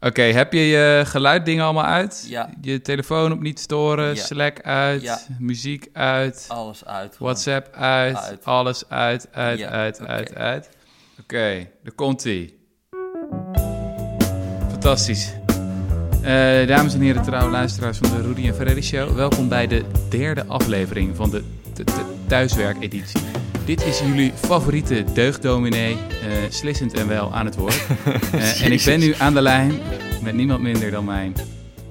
Oké, heb je je geluiddingen allemaal uit? Ja. Je telefoon op niet storen, Ja. Slack uit, Ja. muziek uit, Alles uit. gewoon. WhatsApp uit, Uit. alles uit, uit, uit, uit, uit. Oké, daar komt ie. Fantastisch. Eh, dames en heren, trouwe luisteraars van de Rudy en Ferrari Show. Welkom bij de derde aflevering van de thuiswerkeditie. Dit is jullie favoriete deugddominee, eh, slissend en wel aan het woord. Eh, en ik ben nu aan de lijn met niemand minder dan mijn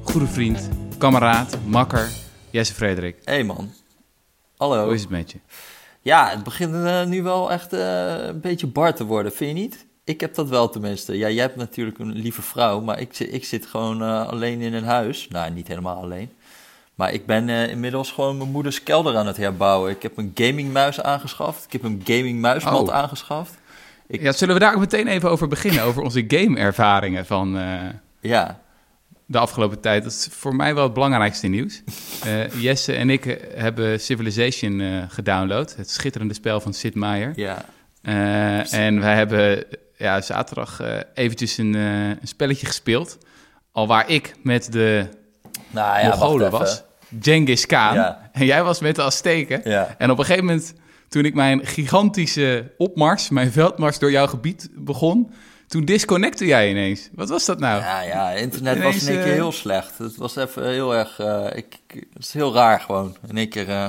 goede vriend, kameraad, makker, Jesse Frederik. hey man. Hallo. Hoe is het met je? Ja, het begint eh, nu wel echt eh, een beetje bar te worden, vind je niet? Ik heb dat wel tenminste. Ja, jij hebt natuurlijk een lieve vrouw, maar ik, zit- ik zit gewoon eh, alleen in een huis. Nou, niet helemaal alleen. Maar ik ben eh, inmiddels gewoon mijn moeders kelder aan het herbouwen. Ik heb een gamingmuis aangeschaft. Ik heb een gamingmuismat Oh. aangeschaft. Ik- Ja, zullen we daar ook meteen even over beginnen? Over onze game-ervaringen van eh, Ja, de afgelopen tijd. Dat is voor mij wel het belangrijkste nieuws. Eh, Jesse en ik hebben Civilization gedownload. Het schitterende spel van Sid Meier. ja. En wij hebben ja, zaterdag eventjes een, een spelletje gespeeld. Al waar ik met de Nou ja, Mongolen was. Genghis Khan. Ja. En jij was met de Azteken. Ja. En op een gegeven moment, toen ik mijn gigantische opmars, mijn veldmars door jouw gebied begon, toen disconnecte jij ineens. Wat was dat nou? Ja, ja, internet was in één keer eh, heel slecht. Het was even heel erg... eh, ik, het is heel raar gewoon. In één keer... eh,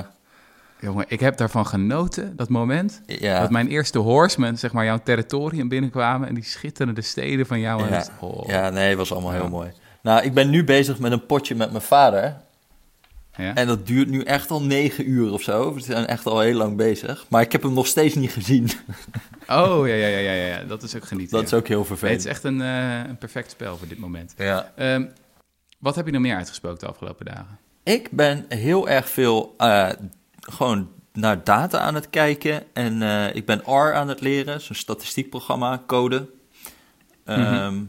Jongen, ik heb daarvan genoten, dat moment. ja. Dat mijn eerste horsemen, zeg maar, jouw territorium binnenkwamen. En die schitterende steden van jou. en Ja, het- oh. ja, nee, het was allemaal Ja. heel mooi. Nou, ik ben nu bezig met een potje met mijn vader. Ja? En dat duurt nu echt al negen uur of zo. We zijn echt al heel lang bezig. Maar ik heb hem nog steeds niet gezien. Oh, ja, ja, ja, ja, ja, dat is ook genieten. Dat is ja. ook heel Nee, het vervelend. is echt een, eh, een perfect spel voor dit moment. Ja. Ehm, wat heb je nog meer uitgesproken de afgelopen dagen? Ik ben heel erg veel eh, gewoon naar data aan het kijken. En eh, ik ben R aan het leren, zo'n statistiekprogramma, code. Ehm,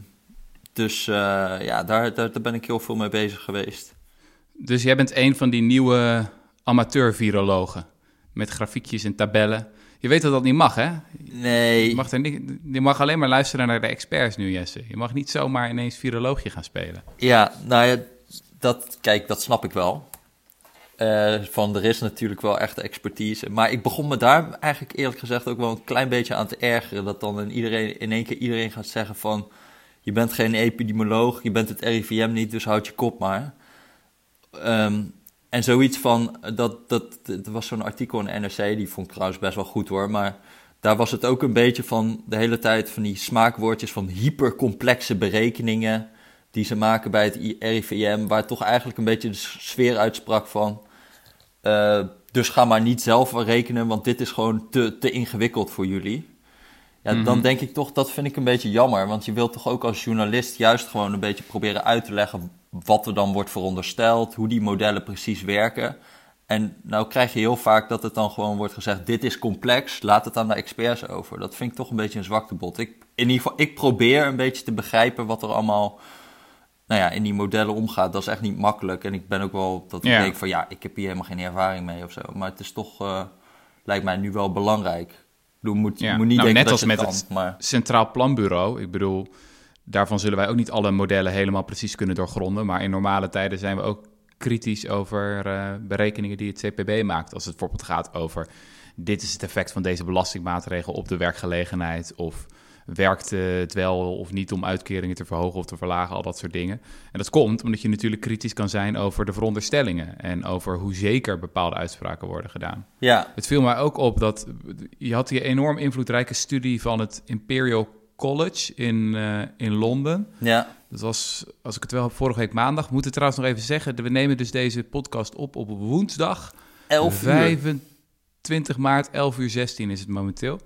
Dus eh, ja, daar, daar, daar ben ik heel veel mee bezig geweest. Dus jij bent een van die nieuwe amateur-virologen. Met grafiekjes en tabellen. Je weet dat dat niet mag, hè? Nee, Je mag, er niet, je mag alleen maar luisteren naar de experts nu, Jesse. Je mag niet zomaar ineens viroloogje gaan spelen. Ja, nou ja, dat, kijk, dat snap ik wel. Eh, van er is natuurlijk wel echte expertise. Maar ik begon me daar eigenlijk eerlijk gezegd ook wel een klein beetje aan te ergeren. Dat dan in, iedereen, in één keer iedereen gaat zeggen van... Je bent geen epidemioloog, je bent het RIVM niet, dus houd je kop maar. Ehm, en zoiets van, dat, dat, er was zo'n artikel in NRC, die vond ik trouwens best wel goed hoor. Maar daar was het ook een beetje van de hele tijd van die smaakwoordjes van hypercomplexe berekeningen die ze maken bij het RIVM, waar toch eigenlijk een beetje de sfeer uitsprak van. eh, dus ga maar niet zelf rekenen, want dit is gewoon te, te ingewikkeld voor jullie. Ja, dan Mhm. denk ik toch, dat vind ik een beetje jammer. Want je wilt toch ook als journalist juist gewoon een beetje proberen uit te leggen wat er dan wordt verondersteld, hoe die modellen precies werken. En nou krijg je heel vaak dat het dan gewoon wordt gezegd: dit is complex, laat het aan de experts over. Dat vind ik toch een beetje een zwaktebod. Ik, in ieder geval, ik probeer een beetje te begrijpen wat er allemaal nou ja, in die modellen omgaat. Dat is echt niet makkelijk. En ik ben ook wel dat ik Ja. denk van ja, ik heb hier helemaal geen ervaring mee of zo. Maar het is toch, eh, lijkt mij nu wel belangrijk. Ik bedoel, moet, Ja. moet niet Nou, denken net dat als je met het het- kan, maar Centraal Planbureau, ik bedoel, daarvan zullen wij ook niet alle modellen helemaal precies kunnen doorgronden. Maar in normale tijden zijn we ook kritisch over eh, berekeningen die het CPB maakt. Als het bijvoorbeeld gaat over dit is het effect van deze belastingmaatregel op de werkgelegenheid. Of werkt eh, het wel of niet om uitkeringen te verhogen of te verlagen, al dat soort dingen. En dat komt omdat je natuurlijk kritisch kan zijn over de veronderstellingen en over hoe zeker bepaalde uitspraken worden gedaan. ja, Het viel mij ook op dat je had die enorm invloedrijke studie van het Imperial College in, eh, in Londen. ja, Dat was, als ik het wel heb, vorige week maandag. We moeten trouwens nog even zeggen, we nemen dus deze podcast op op woensdag. 11 uur. 25 maart, 11 uur 16 is het momenteel.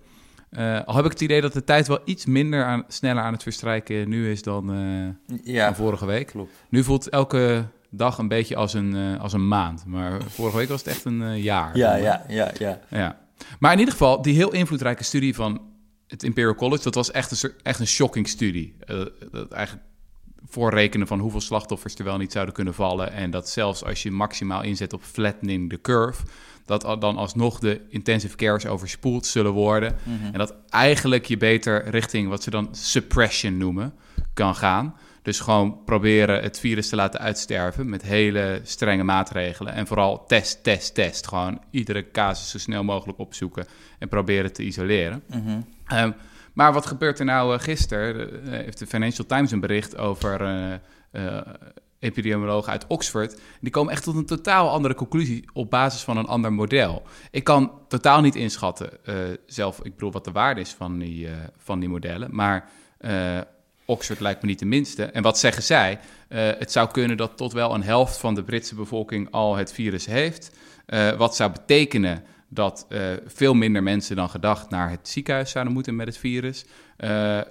Eh, al heb ik het idee dat de tijd wel iets minder aan, sneller aan het verstrijken nu is dan, eh, Ja, dan vorige week. klopt. Nu voelt elke dag een beetje als een, als een maand. Maar vorige week was het echt een jaar. Ja, ja, ja, ja. Ja. Maar in ieder geval, die heel invloedrijke studie van het Imperial College, dat was echt een, echt een shocking studie. Eh, dat eigenlijk voorrekenen van hoeveel slachtoffers er wel niet zouden kunnen vallen. En dat zelfs als je maximaal inzet op flattening the curve, dat dan alsnog de intensive cares overspoeld zullen worden. En dat eigenlijk je beter richting wat ze dan suppression noemen kan gaan. Dus gewoon proberen het virus te laten uitsterven met hele strenge maatregelen. En vooral test, test, test. Gewoon iedere casus zo snel mogelijk opzoeken en proberen te isoleren. Mhm. Ehm, maar wat gebeurt er nou uh, gisteren? Uh, heeft de Financial Times een bericht over uh, epidemiologen uit Oxford. Die komen echt tot een totaal andere conclusie op basis van een ander model. Ik kan totaal niet inschatten zelf, ik bedoel, wat de waarde is van die, van die modellen. Maar Oxford lijkt me niet de minste. En wat zeggen zij? het zou kunnen dat tot wel een helft van de Britse bevolking al het virus heeft. wat zou betekenen dat uh, veel minder mensen dan gedacht naar het ziekenhuis zouden moeten met het virus. Uh,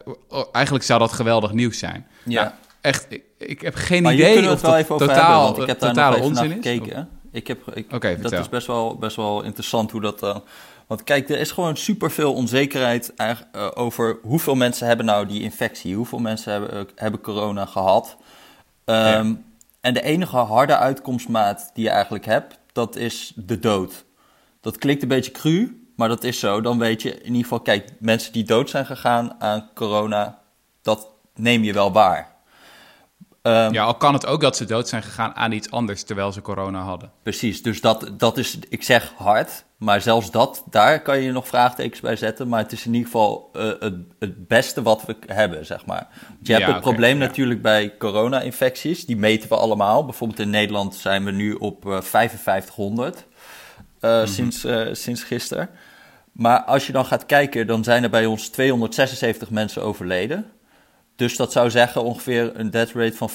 eigenlijk zou dat geweldig nieuws zijn. Ja. Nou, echt, ik, ik, heb geen maar idee of dat totaal, hebben, ik heb daar totale onzin gekeken. Is. Ik heb, ik, okay, dat is best wel, best wel interessant hoe dat... Uh, want kijk, er is gewoon superveel onzekerheid over hoeveel mensen hebben nou die infectie. Hoeveel mensen hebben, hebben corona gehad. Um, ja. En de enige harde uitkomstmaat die je eigenlijk hebt, dat is de dood. Dat klinkt een beetje cru, maar dat is zo. Dan weet je in ieder geval, kijk, mensen die dood zijn gegaan aan corona, dat neem je wel waar. Um, ja, al kan het ook dat ze dood zijn gegaan aan iets anders terwijl ze corona hadden. Precies, dus dat, dat is, ik zeg hard, maar zelfs dat, daar kan je nog vraagtekens bij zetten. Maar het is in ieder geval uh, het, het beste wat we hebben, zeg maar. Want je ja, hebt het okay, probleem ja. natuurlijk bij corona-infecties, die meten we allemaal. Bijvoorbeeld in Nederland zijn we nu op uh, 5500. Uh, mm-hmm. sinds, uh, sinds gisteren. Maar als je dan gaat kijken, dan zijn er bij ons 276 mensen overleden. Dus dat zou zeggen ongeveer een death rate van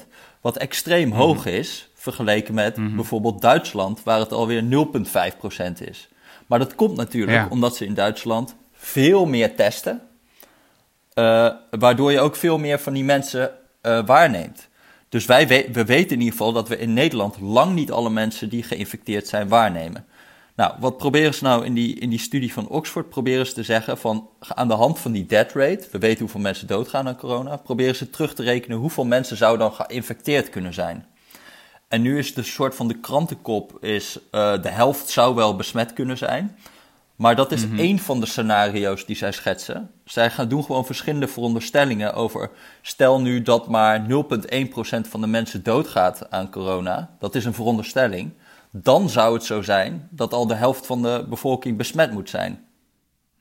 5%. Wat extreem mm-hmm. hoog is, vergeleken met mm-hmm. bijvoorbeeld Duitsland, waar het alweer 0,5% is. Maar dat komt natuurlijk ja. omdat ze in Duitsland veel meer testen. Uh, waardoor je ook veel meer van die mensen waarneemt. Dus wij we, we weten in ieder geval dat we in Nederland lang niet alle mensen die geïnfecteerd zijn waarnemen. Nou, wat proberen ze nou in die, in die studie van Oxford? Proberen ze te zeggen van aan de hand van die death rate, we weten hoeveel mensen doodgaan aan corona, proberen ze terug te rekenen hoeveel mensen zouden dan geïnfecteerd kunnen zijn. En nu is de soort van de krantenkop is uh, de helft zou wel besmet kunnen zijn. Maar dat is mm-hmm. één van de scenario's die zij schetsen. Zij gaan doen gewoon verschillende veronderstellingen over. Stel nu dat maar 0,1% van de mensen doodgaat aan corona. Dat is een veronderstelling. Dan zou het zo zijn dat al de helft van de bevolking besmet moet zijn.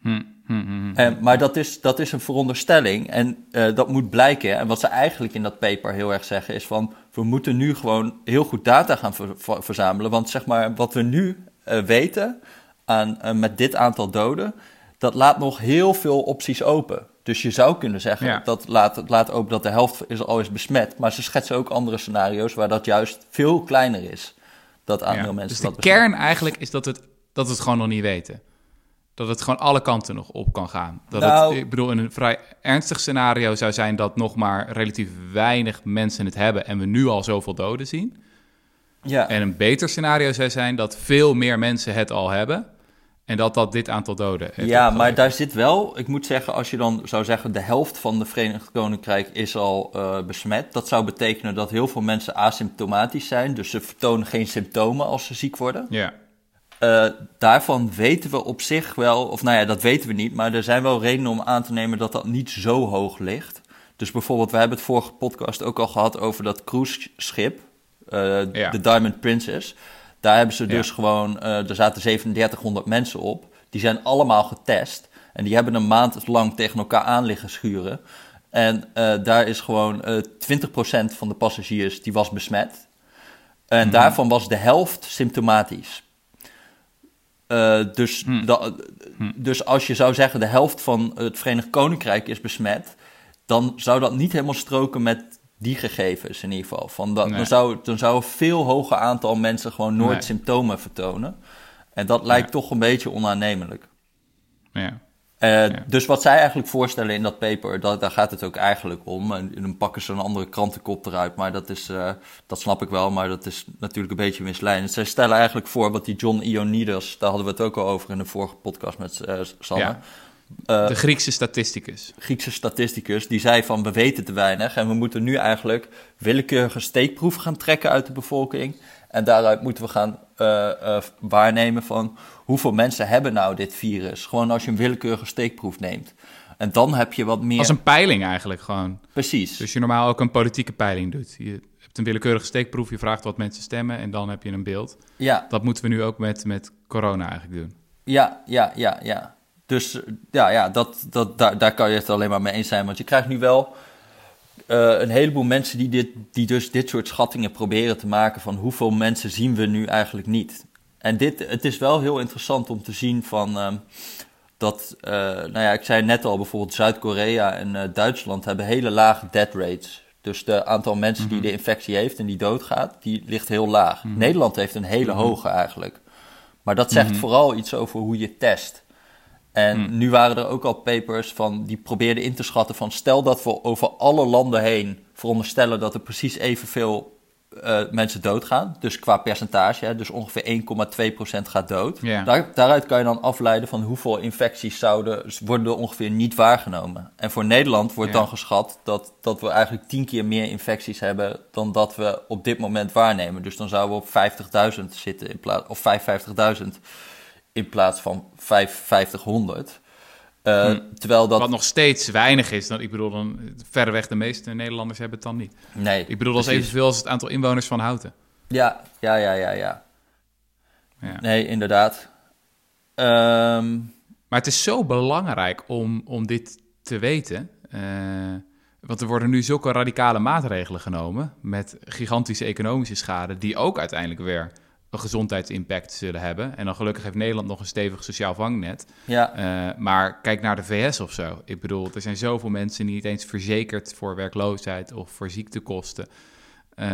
Mm-hmm. En, maar dat is, dat is een veronderstelling en uh, dat moet blijken. En wat ze eigenlijk in dat paper heel erg zeggen is van... we moeten nu gewoon heel goed data gaan ver- verzamelen. Want zeg maar, wat we nu uh, weten aan, uh, met dit aantal doden, dat laat nog heel veel opties open. Dus je zou kunnen zeggen, Ja. dat laat, laat open dat de helft is al is besmet. Maar ze schetsen ook andere scenario's waar dat juist veel kleiner is. Dat Ja. mensen Dus dat de besmet. kern eigenlijk is dat, het, dat we het gewoon nog niet weten. Dat het gewoon alle kanten nog op kan gaan. Dat Nou- het, ik bedoel, in een vrij ernstig scenario zou zijn dat nog maar relatief weinig mensen het hebben en we nu al zoveel doden zien. Ja. En een beter scenario zou zijn dat veel meer mensen het al hebben en dat dat dit aantal doden Ja, maar daar zit wel, ik moet zeggen, als je dan zou zeggen de helft van de Verenigd Koninkrijk is al eh, besmet, dat zou betekenen dat heel veel mensen asymptomatisch zijn, dus ze vertonen geen symptomen als ze ziek worden. Ja, Eh, daarvan weten we op zich wel, of nou ja, dat weten we niet, maar er zijn wel redenen om aan te nemen dat dat niet zo hoog ligt. Dus bijvoorbeeld, we hebben het vorige podcast ook al gehad over dat cruiseschip, eh, Ja. de Diamond Princess. Daar hebben ze Ja. dus gewoon, eh, er zaten 3700 mensen op. Die zijn allemaal getest. En die hebben een maand lang tegen elkaar aan liggen schuren. En eh, daar is gewoon eh 20% van de passagiers die was besmet. En Mhm. daarvan was de helft symptomatisch. Eh, dus, Hmm. da- dus als je zou zeggen de helft van het Verenigd Koninkrijk is besmet, dan zou dat niet helemaal stroken met die gegevens in ieder geval. Van dat, Nee. dan, zou, dan zou een veel hoger aantal mensen gewoon nooit Nee. symptomen vertonen. En dat lijkt Ja. toch een beetje onaannemelijk. ja. Eh, Ja. Dus wat zij eigenlijk voorstellen in dat paper, dat, daar gaat het ook eigenlijk om. En dan pakken ze een andere krantenkop eruit, maar dat, is, eh, dat snap ik wel, maar dat is natuurlijk een beetje misleidend. Zij stellen eigenlijk voor wat die John Ioannidis, daar hadden we het ook al over in de vorige podcast met eh Sanne. Eh, De Griekse statisticus. Griekse statisticus, die zei van we weten te weinig en we moeten nu eigenlijk willekeurige steekproeven gaan trekken uit de bevolking. En daaruit moeten we gaan eh, eh, waarnemen van hoeveel mensen hebben nou dit virus. Gewoon als je een willekeurige steekproef neemt. En dan heb je wat meer... Als een peiling eigenlijk gewoon. Precies. Dus je normaal ook een politieke peiling doet. Je hebt een willekeurige steekproef, je vraagt wat mensen stemmen en dan heb je een beeld. Ja, Dat moeten we nu ook met, met corona eigenlijk doen. ja, ja, ja, ja. Dus ja, ja dat, dat, daar, daar kan je het alleen maar mee eens zijn. Want je krijgt nu wel eh, een heleboel mensen die, dit, die dus dit soort schattingen proberen te maken van hoeveel mensen zien we nu eigenlijk niet. En dit, het is wel heel interessant om te zien van ehm, dat, eh, nou ja, ik zei net al, bijvoorbeeld Zuid-Korea en eh, Duitsland hebben hele lage death rates. Dus de aantal mensen die de infectie heeft en die doodgaat, die ligt heel laag. Nederland heeft een hele hoge eigenlijk. Maar dat zegt vooral iets over hoe je test. En nu waren er ook al papers van die probeerden in te schatten van stel dat we over alle landen heen veronderstellen dat er precies evenveel eh, mensen doodgaan. Dus qua percentage, hè, dus ongeveer 1,2% gaat dood. Daar, daaruit kan je dan afleiden van hoeveel infecties zouden worden er ongeveer niet waargenomen. En voor Nederland wordt dan geschat dat, dat we eigenlijk tien keer meer infecties hebben dan dat we op dit moment waarnemen. Dus dan zouden we op 50.000 zitten in plaats of 55.000 in plaats van 5500. Eh, Terwijl dat. Wat nog steeds weinig is. Dan, ik bedoel, dan, verreweg de meeste Nederlanders hebben het dan niet. nee, Ik bedoel, dat is evenveel als het aantal inwoners van Houten. Ja, ja, ja, ja, ja. Ja. Nee, inderdaad. Ehm, Maar het is zo belangrijk om, om dit te weten. eh, want er worden nu zulke radicale maatregelen genomen. met gigantische economische schade. die ook uiteindelijk weer een gezondheidsimpact zullen hebben. En dan gelukkig heeft Nederland nog een stevig sociaal vangnet. ja, Eh, maar kijk naar de VS of zo. Ik bedoel, er zijn zoveel mensen niet eens verzekerd voor werkloosheid of voor ziektekosten. Eh,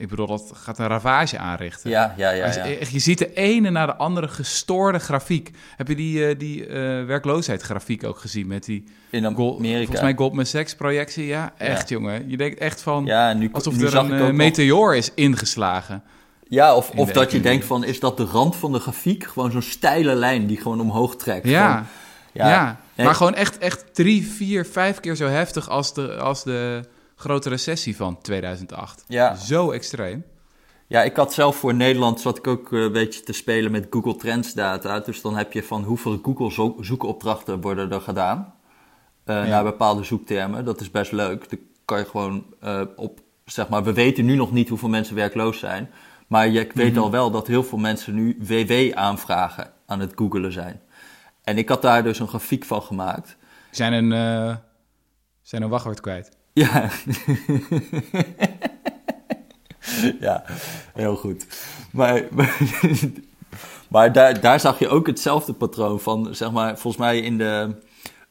ik bedoel, dat gaat een ravage aanrichten. ja, ja, ja. Ja. echt, Je ziet de ene na de andere gestoorde grafiek. Heb je die, eh, die eh, werkloosheidsgrafiek ook gezien met die In Amerika. volgens mij Goldman Sachs projectie? Ja, echt jongen. Je denkt echt van ja, nu, alsof nu er een ik eh, meteoor is ingeslagen. Ja, of, of dat je denkt van, is dat de rand van de grafiek? Gewoon zo'n steile lijn die gewoon omhoog trekt. Ja, Gewoon- ja. Nee, maar gewoon echt, echt drie, vier, vijf keer zo heftig als de, als de grote recessie van 2008. Ja. Zo extreem. Ja, ik had zelf voor Nederland zat ik ook eh, een beetje te spelen met Google Trends data. Dus dan heb je van hoeveel Google zo- zoekopdrachten worden er gedaan. eh, Naar bepaalde zoektermen. Dat is best leuk. Dan kan je gewoon eh, op, zeg maar, we weten nu nog niet hoeveel mensen werkloos zijn. Maar je weet Mhm. al wel dat heel veel mensen nu WW-aanvragen aan het googelen zijn. En ik had daar dus een grafiek van gemaakt. Zijn een, eh, zijn een wachtwoord kwijt. Ja. ja, heel goed. Maar, maar, maar daar, daar zag je ook hetzelfde patroon van, zeg maar, volgens mij in de...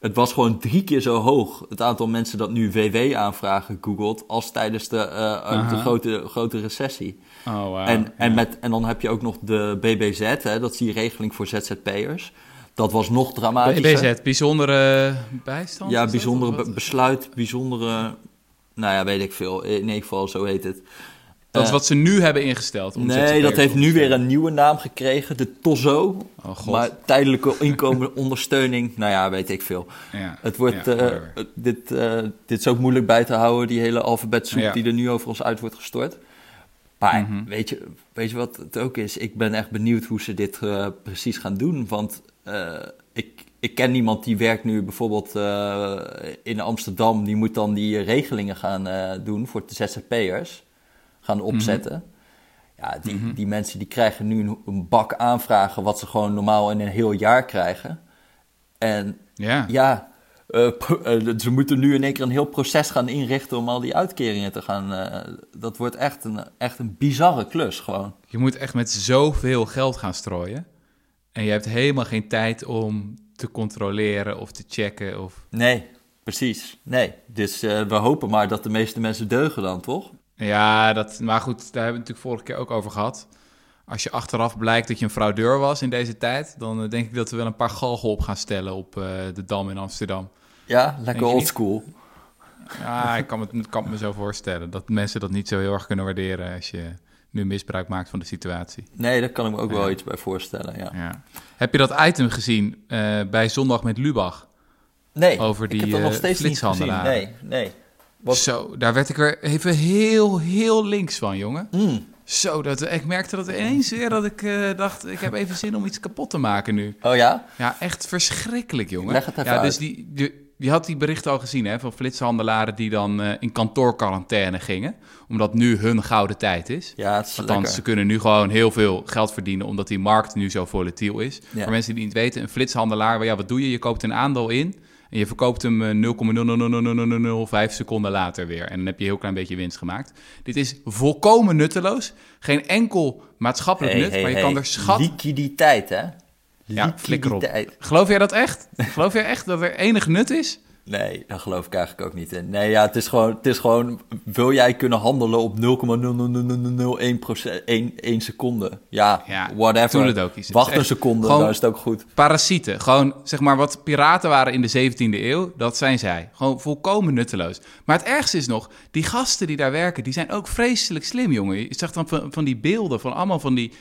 Het was gewoon drie keer zo hoog, het aantal mensen dat nu WW-aanvragen googelt, als tijdens de, eh, de Aha. grote, grote recessie. Oh, wauw. en, en, Ja. met, en dan heb je ook nog de BBZ, hè, dat is die regeling voor ZZP'ers. Dat was nog dramatischer. BBZ, bijzondere bijstand? Ja, bijzondere besluit, bijzondere... Nou ja, weet ik veel. In ieder geval, zo heet het. Dat is Eh, wat ze nu hebben ingesteld. om Nee, dat heeft nu weer een nieuwe naam gekregen. De TOZO. Oh god. Maar tijdelijke inkomenondersteuning. Nou ja, weet ik veel. ja. Het wordt, Ja, eh, dit, eh, dit is ook moeilijk bij te houden, die hele alfabetsoep Ja. die er nu over ons uit wordt gestort. Maar Mhm. weet, je, weet je wat het ook is? Ik ben echt benieuwd hoe ze dit precies gaan doen. Want ik, ik ken iemand die werkt nu bijvoorbeeld in Amsterdam. Die moet dan die regelingen gaan doen voor de ZZP'ers. Gaan opzetten. Ja, die, Mhm. die mensen die krijgen nu een, een bak aanvragen... wat ze gewoon normaal in een heel jaar krijgen. En ja. ja, eh, eh, ze moeten nu in één keer een heel proces gaan inrichten om al die uitkeringen te gaan. eh, dat wordt echt een, echt een bizarre klus gewoon. Je moet echt met zoveel geld gaan strooien. En je hebt helemaal geen tijd om te controleren of te checken. Of... Nee, precies. Nee. Dus we hopen maar dat de meeste mensen deugen dan, toch? Ja, dat, maar goed, daar hebben we het natuurlijk vorige keer ook over gehad. Als je achteraf blijkt dat je een fraudeur was in deze tijd... dan eh, denk ik dat we wel een paar galgen op gaan stellen op eh, de Dam in Amsterdam. Ja, lekker oldschool. Ja, ik kan, het, kan me zo voorstellen dat mensen dat niet zo heel erg kunnen waarderen... als je nu misbruik maakt van de situatie. Nee, daar kan ik me ook wel iets bij voorstellen, ja. Ja. Heb je dat item gezien eh, bij Zondag met Lubach? Nee, Over ik die, heb dat nog steeds niet gezien. Nee, nee. Wat? Zo, daar werd ik er even heel, heel links van, jongen. Mm. Zo, dat, ik merkte dat ineens weer dat ik eh, dacht... ik heb even zin om iets kapot te maken nu. Oh ja? Ja, echt verschrikkelijk, jongen. Leg het even ja, uit. Dus die, die, je had die berichten al gezien hè, van flitshandelaren die dan uh, in kantoorquarantaine gingen. Omdat nu hun gouden tijd is. Ja, het is Althans, lekker. ze kunnen nu gewoon heel veel geld verdienen omdat die markt nu zo volatiel is. Ja. Voor mensen die niet weten, een flitshandelaar, ja, wat doe je? Je koopt een aandeel in en je verkoopt hem eh, 0,00005 seconden later weer. En dan heb je een heel klein beetje winst gemaakt. Dit is volkomen nutteloos. Geen enkel maatschappelijk nut, maar je kan er schat... Liquiditeit, hè? Ja, flikker op. Geloof jij dat echt? Geloof jij echt dat er enig nut is? Nee, daar geloof ik eigenlijk ook niet in. Nee, ja, het is gewoon, het is gewoon wil jij kunnen handelen op 0,00001 1, 1 seconde? Ja, Ja, whatever. het ook. Het Wacht een seconde, dan is het ook goed. Parasieten. Gewoon, zeg maar, wat piraten waren in de 17e eeuw, dat zijn zij. Gewoon volkomen nutteloos. Maar het ergste is nog, die gasten die daar werken, die zijn ook vreselijk slim, jongen. Je zegt dan van, van die beelden, van allemaal van die,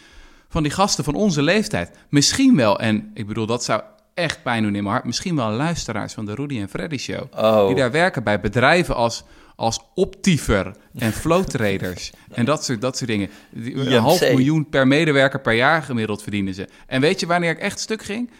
van die gasten van onze leeftijd. Misschien wel, en ik bedoel, dat zou echt pijn doen in mijn hart, misschien wel luisteraars van de Rudy en Freddy Show. Oh. Die daar werken bij bedrijven als, als Optiver en Flow Traders en dat soort, dat soort dingen. Die- Een half miljoen per medewerker per jaar gemiddeld verdienen ze. En weet je wanneer ik echt stuk ging?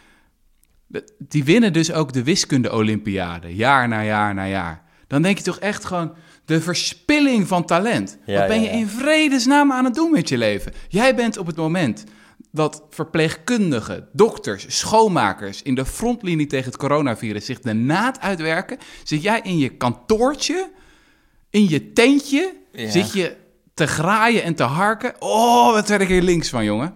De- Die winnen dus ook de wiskunde-olympiade, jaar na jaar na jaar. Dan denk je toch echt gewoon, de verspilling van talent. Ja, Wat ben ja, je in vredesnaam aan het doen met je leven? Jij bent op het moment dat verpleegkundigen, dokters, schoonmakers... in de frontlinie tegen het coronavirus zich de naad uitwerken... zit jij in je kantoortje, in je tentje... Ja. zit je te graaien en te harken. Oh, wat werd ik hier links van, jongen.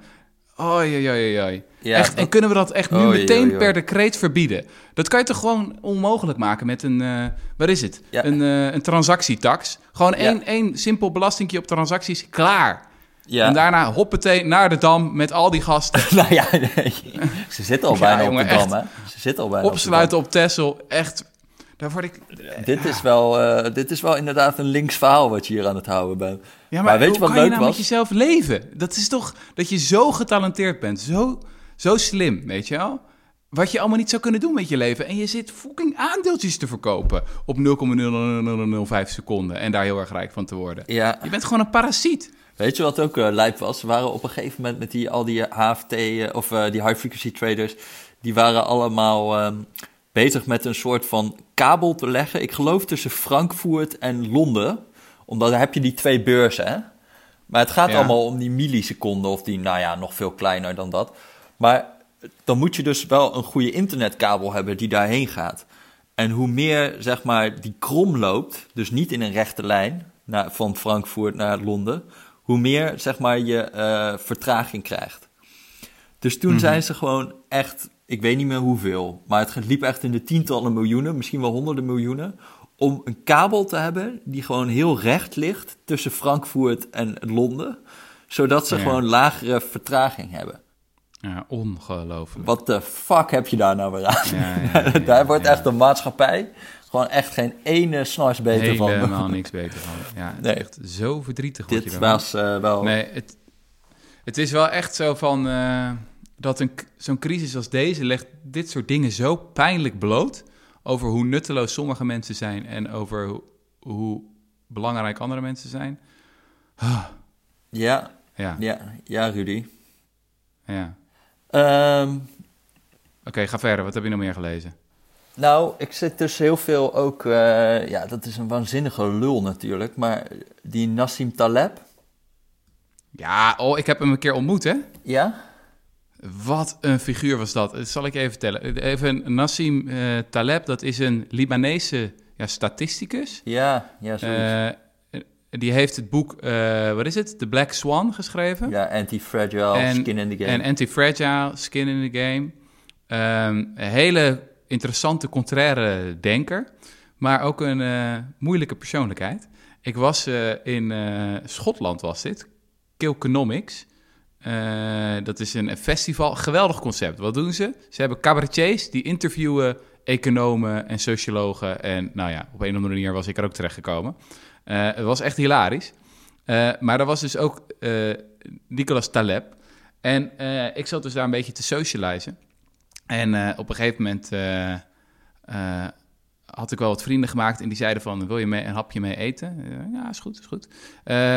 Oei, oei, oei, oei. Ja, echt, En kunnen we dat echt nu Oei, meteen oei, per decreet verbieden? Dat kan je toch gewoon onmogelijk maken met een... wat is het? Ja. Een, eh, een transactietax. Gewoon één, één simpel belastingje op transacties. Klaar. Ja. En daarna hoppatee naar de Dam met al die gasten. nou ja, nee. Ze zitten al Ja, bijna jongen, op de dam, hè? Ze zitten al bijna Opsluiten op Texel. Echt, daar word ik... op. Dit is, wel, eh, dit is wel inderdaad een links verhaal wat je hier aan het houden bent. Ja, maar, Maar weet je wat kan je leuk nou was? met jezelf leven? Dat is toch dat je zo getalenteerd bent, zo, zo slim, weet je wel? Wat je allemaal niet zou kunnen doen met je leven. En je zit fucking aandeeltjes te verkopen op 0,0005 seconden en daar heel erg rijk van te worden. Ja, Je bent gewoon een parasiet. Weet je wat ook eh lijp was? We waren op een gegeven moment met die, al die HFT, eh, of eh, die high frequency traders, die waren allemaal ehm, bezig met een soort van kabel te leggen. Ik geloof tussen Frankfurt en Londen, omdat daar heb je die twee beurzen, hè? Maar het gaat Ja. allemaal om die milliseconden, of die, nou ja, nog veel kleiner dan dat. Maar dan moet je dus wel een goede internetkabel hebben die daarheen gaat. En hoe meer, zeg maar, die krom loopt, dus niet in een rechte lijn naar, van Frankfurt naar Londen, hoe meer, zeg maar, je eh, vertraging krijgt. Dus toen zijn ze gewoon echt, ik weet niet meer hoeveel, maar het liep echt in de tientallen miljoenen, misschien wel honderden miljoenen, om een kabel te hebben die gewoon heel recht ligt tussen Frankfurt en Londen, zodat ze Ja. gewoon lagere vertraging hebben. Ja, ongelooflijk. Wat de fuck heb je daar nou weer aan? Ja, ja, daar wordt echt de maatschappij gewoon echt geen ene snars beter van. Helemaal niks beter van. Ja, het Nee. is echt zo verdrietig. je Dit ervan. was eh, wel... Nee, het, het is wel echt zo van eh, dat een, zo'n crisis als deze legt dit soort dingen zo pijnlijk bloot over hoe nutteloos sommige mensen zijn en over hoe, hoe belangrijk andere mensen zijn. Ah, Ja, ja, ja, ja, Rudy. ja. Ehm, Oké, ga verder. Wat heb je nog meer gelezen? Nou, ik zit dus heel veel ook... eh, ja, dat is een waanzinnige lul natuurlijk, maar die Nassim Taleb... Ja, oh, ik heb hem een keer ontmoet, hè? Ja? Wat een figuur was dat. Dat zal ik even vertellen. Even Nassim eh, Taleb, dat is een Libanese ja, statisticus. Ja, ja, zoiets. Eh, die heeft het boek, eh, wat is het? The Black Swan geschreven. ja, anti-fragile, skin in the game. En Anti-Fragile, Skin in the Game. Ehm, een hele interessante, contraire denker. Maar ook een eh, moeilijke persoonlijkheid. Ik was eh, in eh, Schotland, was dit. Kilkenomics. Eh, dat is een festival. Geweldig concept. Wat doen ze? Ze hebben cabaretiers die interviewen economen en sociologen. En nou ja, op een of andere manier was ik er ook terechtgekomen. Eh het was echt hilarisch. Maar er was dus ook Nicolas Taleb. En ik zat dus daar een beetje te socializen. En eh, op een gegeven moment eh, eh, had ik wel wat vrienden gemaakt en die zeiden van, wil je mee, een hapje mee eten? Ja, is goed, is goed.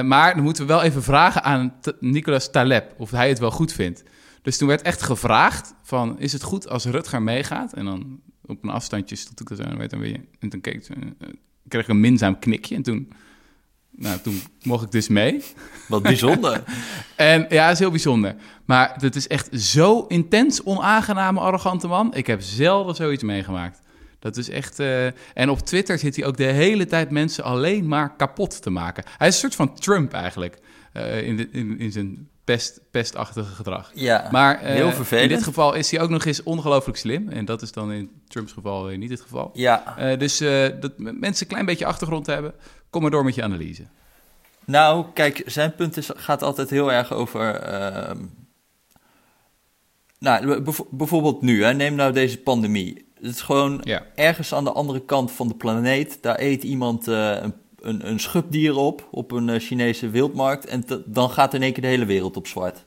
Maar dan moeten we wel even vragen aan Nicolas Taleb of hij het wel goed vindt. Dus toen werd echt gevraagd van, is het goed als Rutger meegaat? En dan op een afstandje stond ik er zo en, weet, weer, en toen kreeg ik een minzaam knikje en toen, nou, toen mocht ik dus mee. Wat bijzonder. En ja, is heel bijzonder. Maar het is echt zo intens onaangename, arrogante man. Ik heb zelden zoiets meegemaakt. Dat is echt. eh, En op Twitter zit hij ook de hele tijd mensen alleen maar kapot te maken. Hij is een soort van Trump eigenlijk. eh, in, de, in, in zijn pest, pestachtige gedrag. Ja, Maar eh, heel vervelend. in dit geval is hij ook nog eens ongelooflijk slim. En dat is dan in Trumps geval niet het geval. Ja, dus dat mensen een klein beetje achtergrond hebben. Kom maar door met je analyse. Nou, kijk, zijn punt is, gaat altijd heel erg over. ehm, nou, bijvoorbeeld nu, hè, neem nou deze pandemie. Het is gewoon Ja. ergens aan de andere kant van de planeet. Daar eet iemand eh, een, een, een schubdier op, op een eh, Chinese wildmarkt. En dan gaat in één keer de hele wereld op zwart.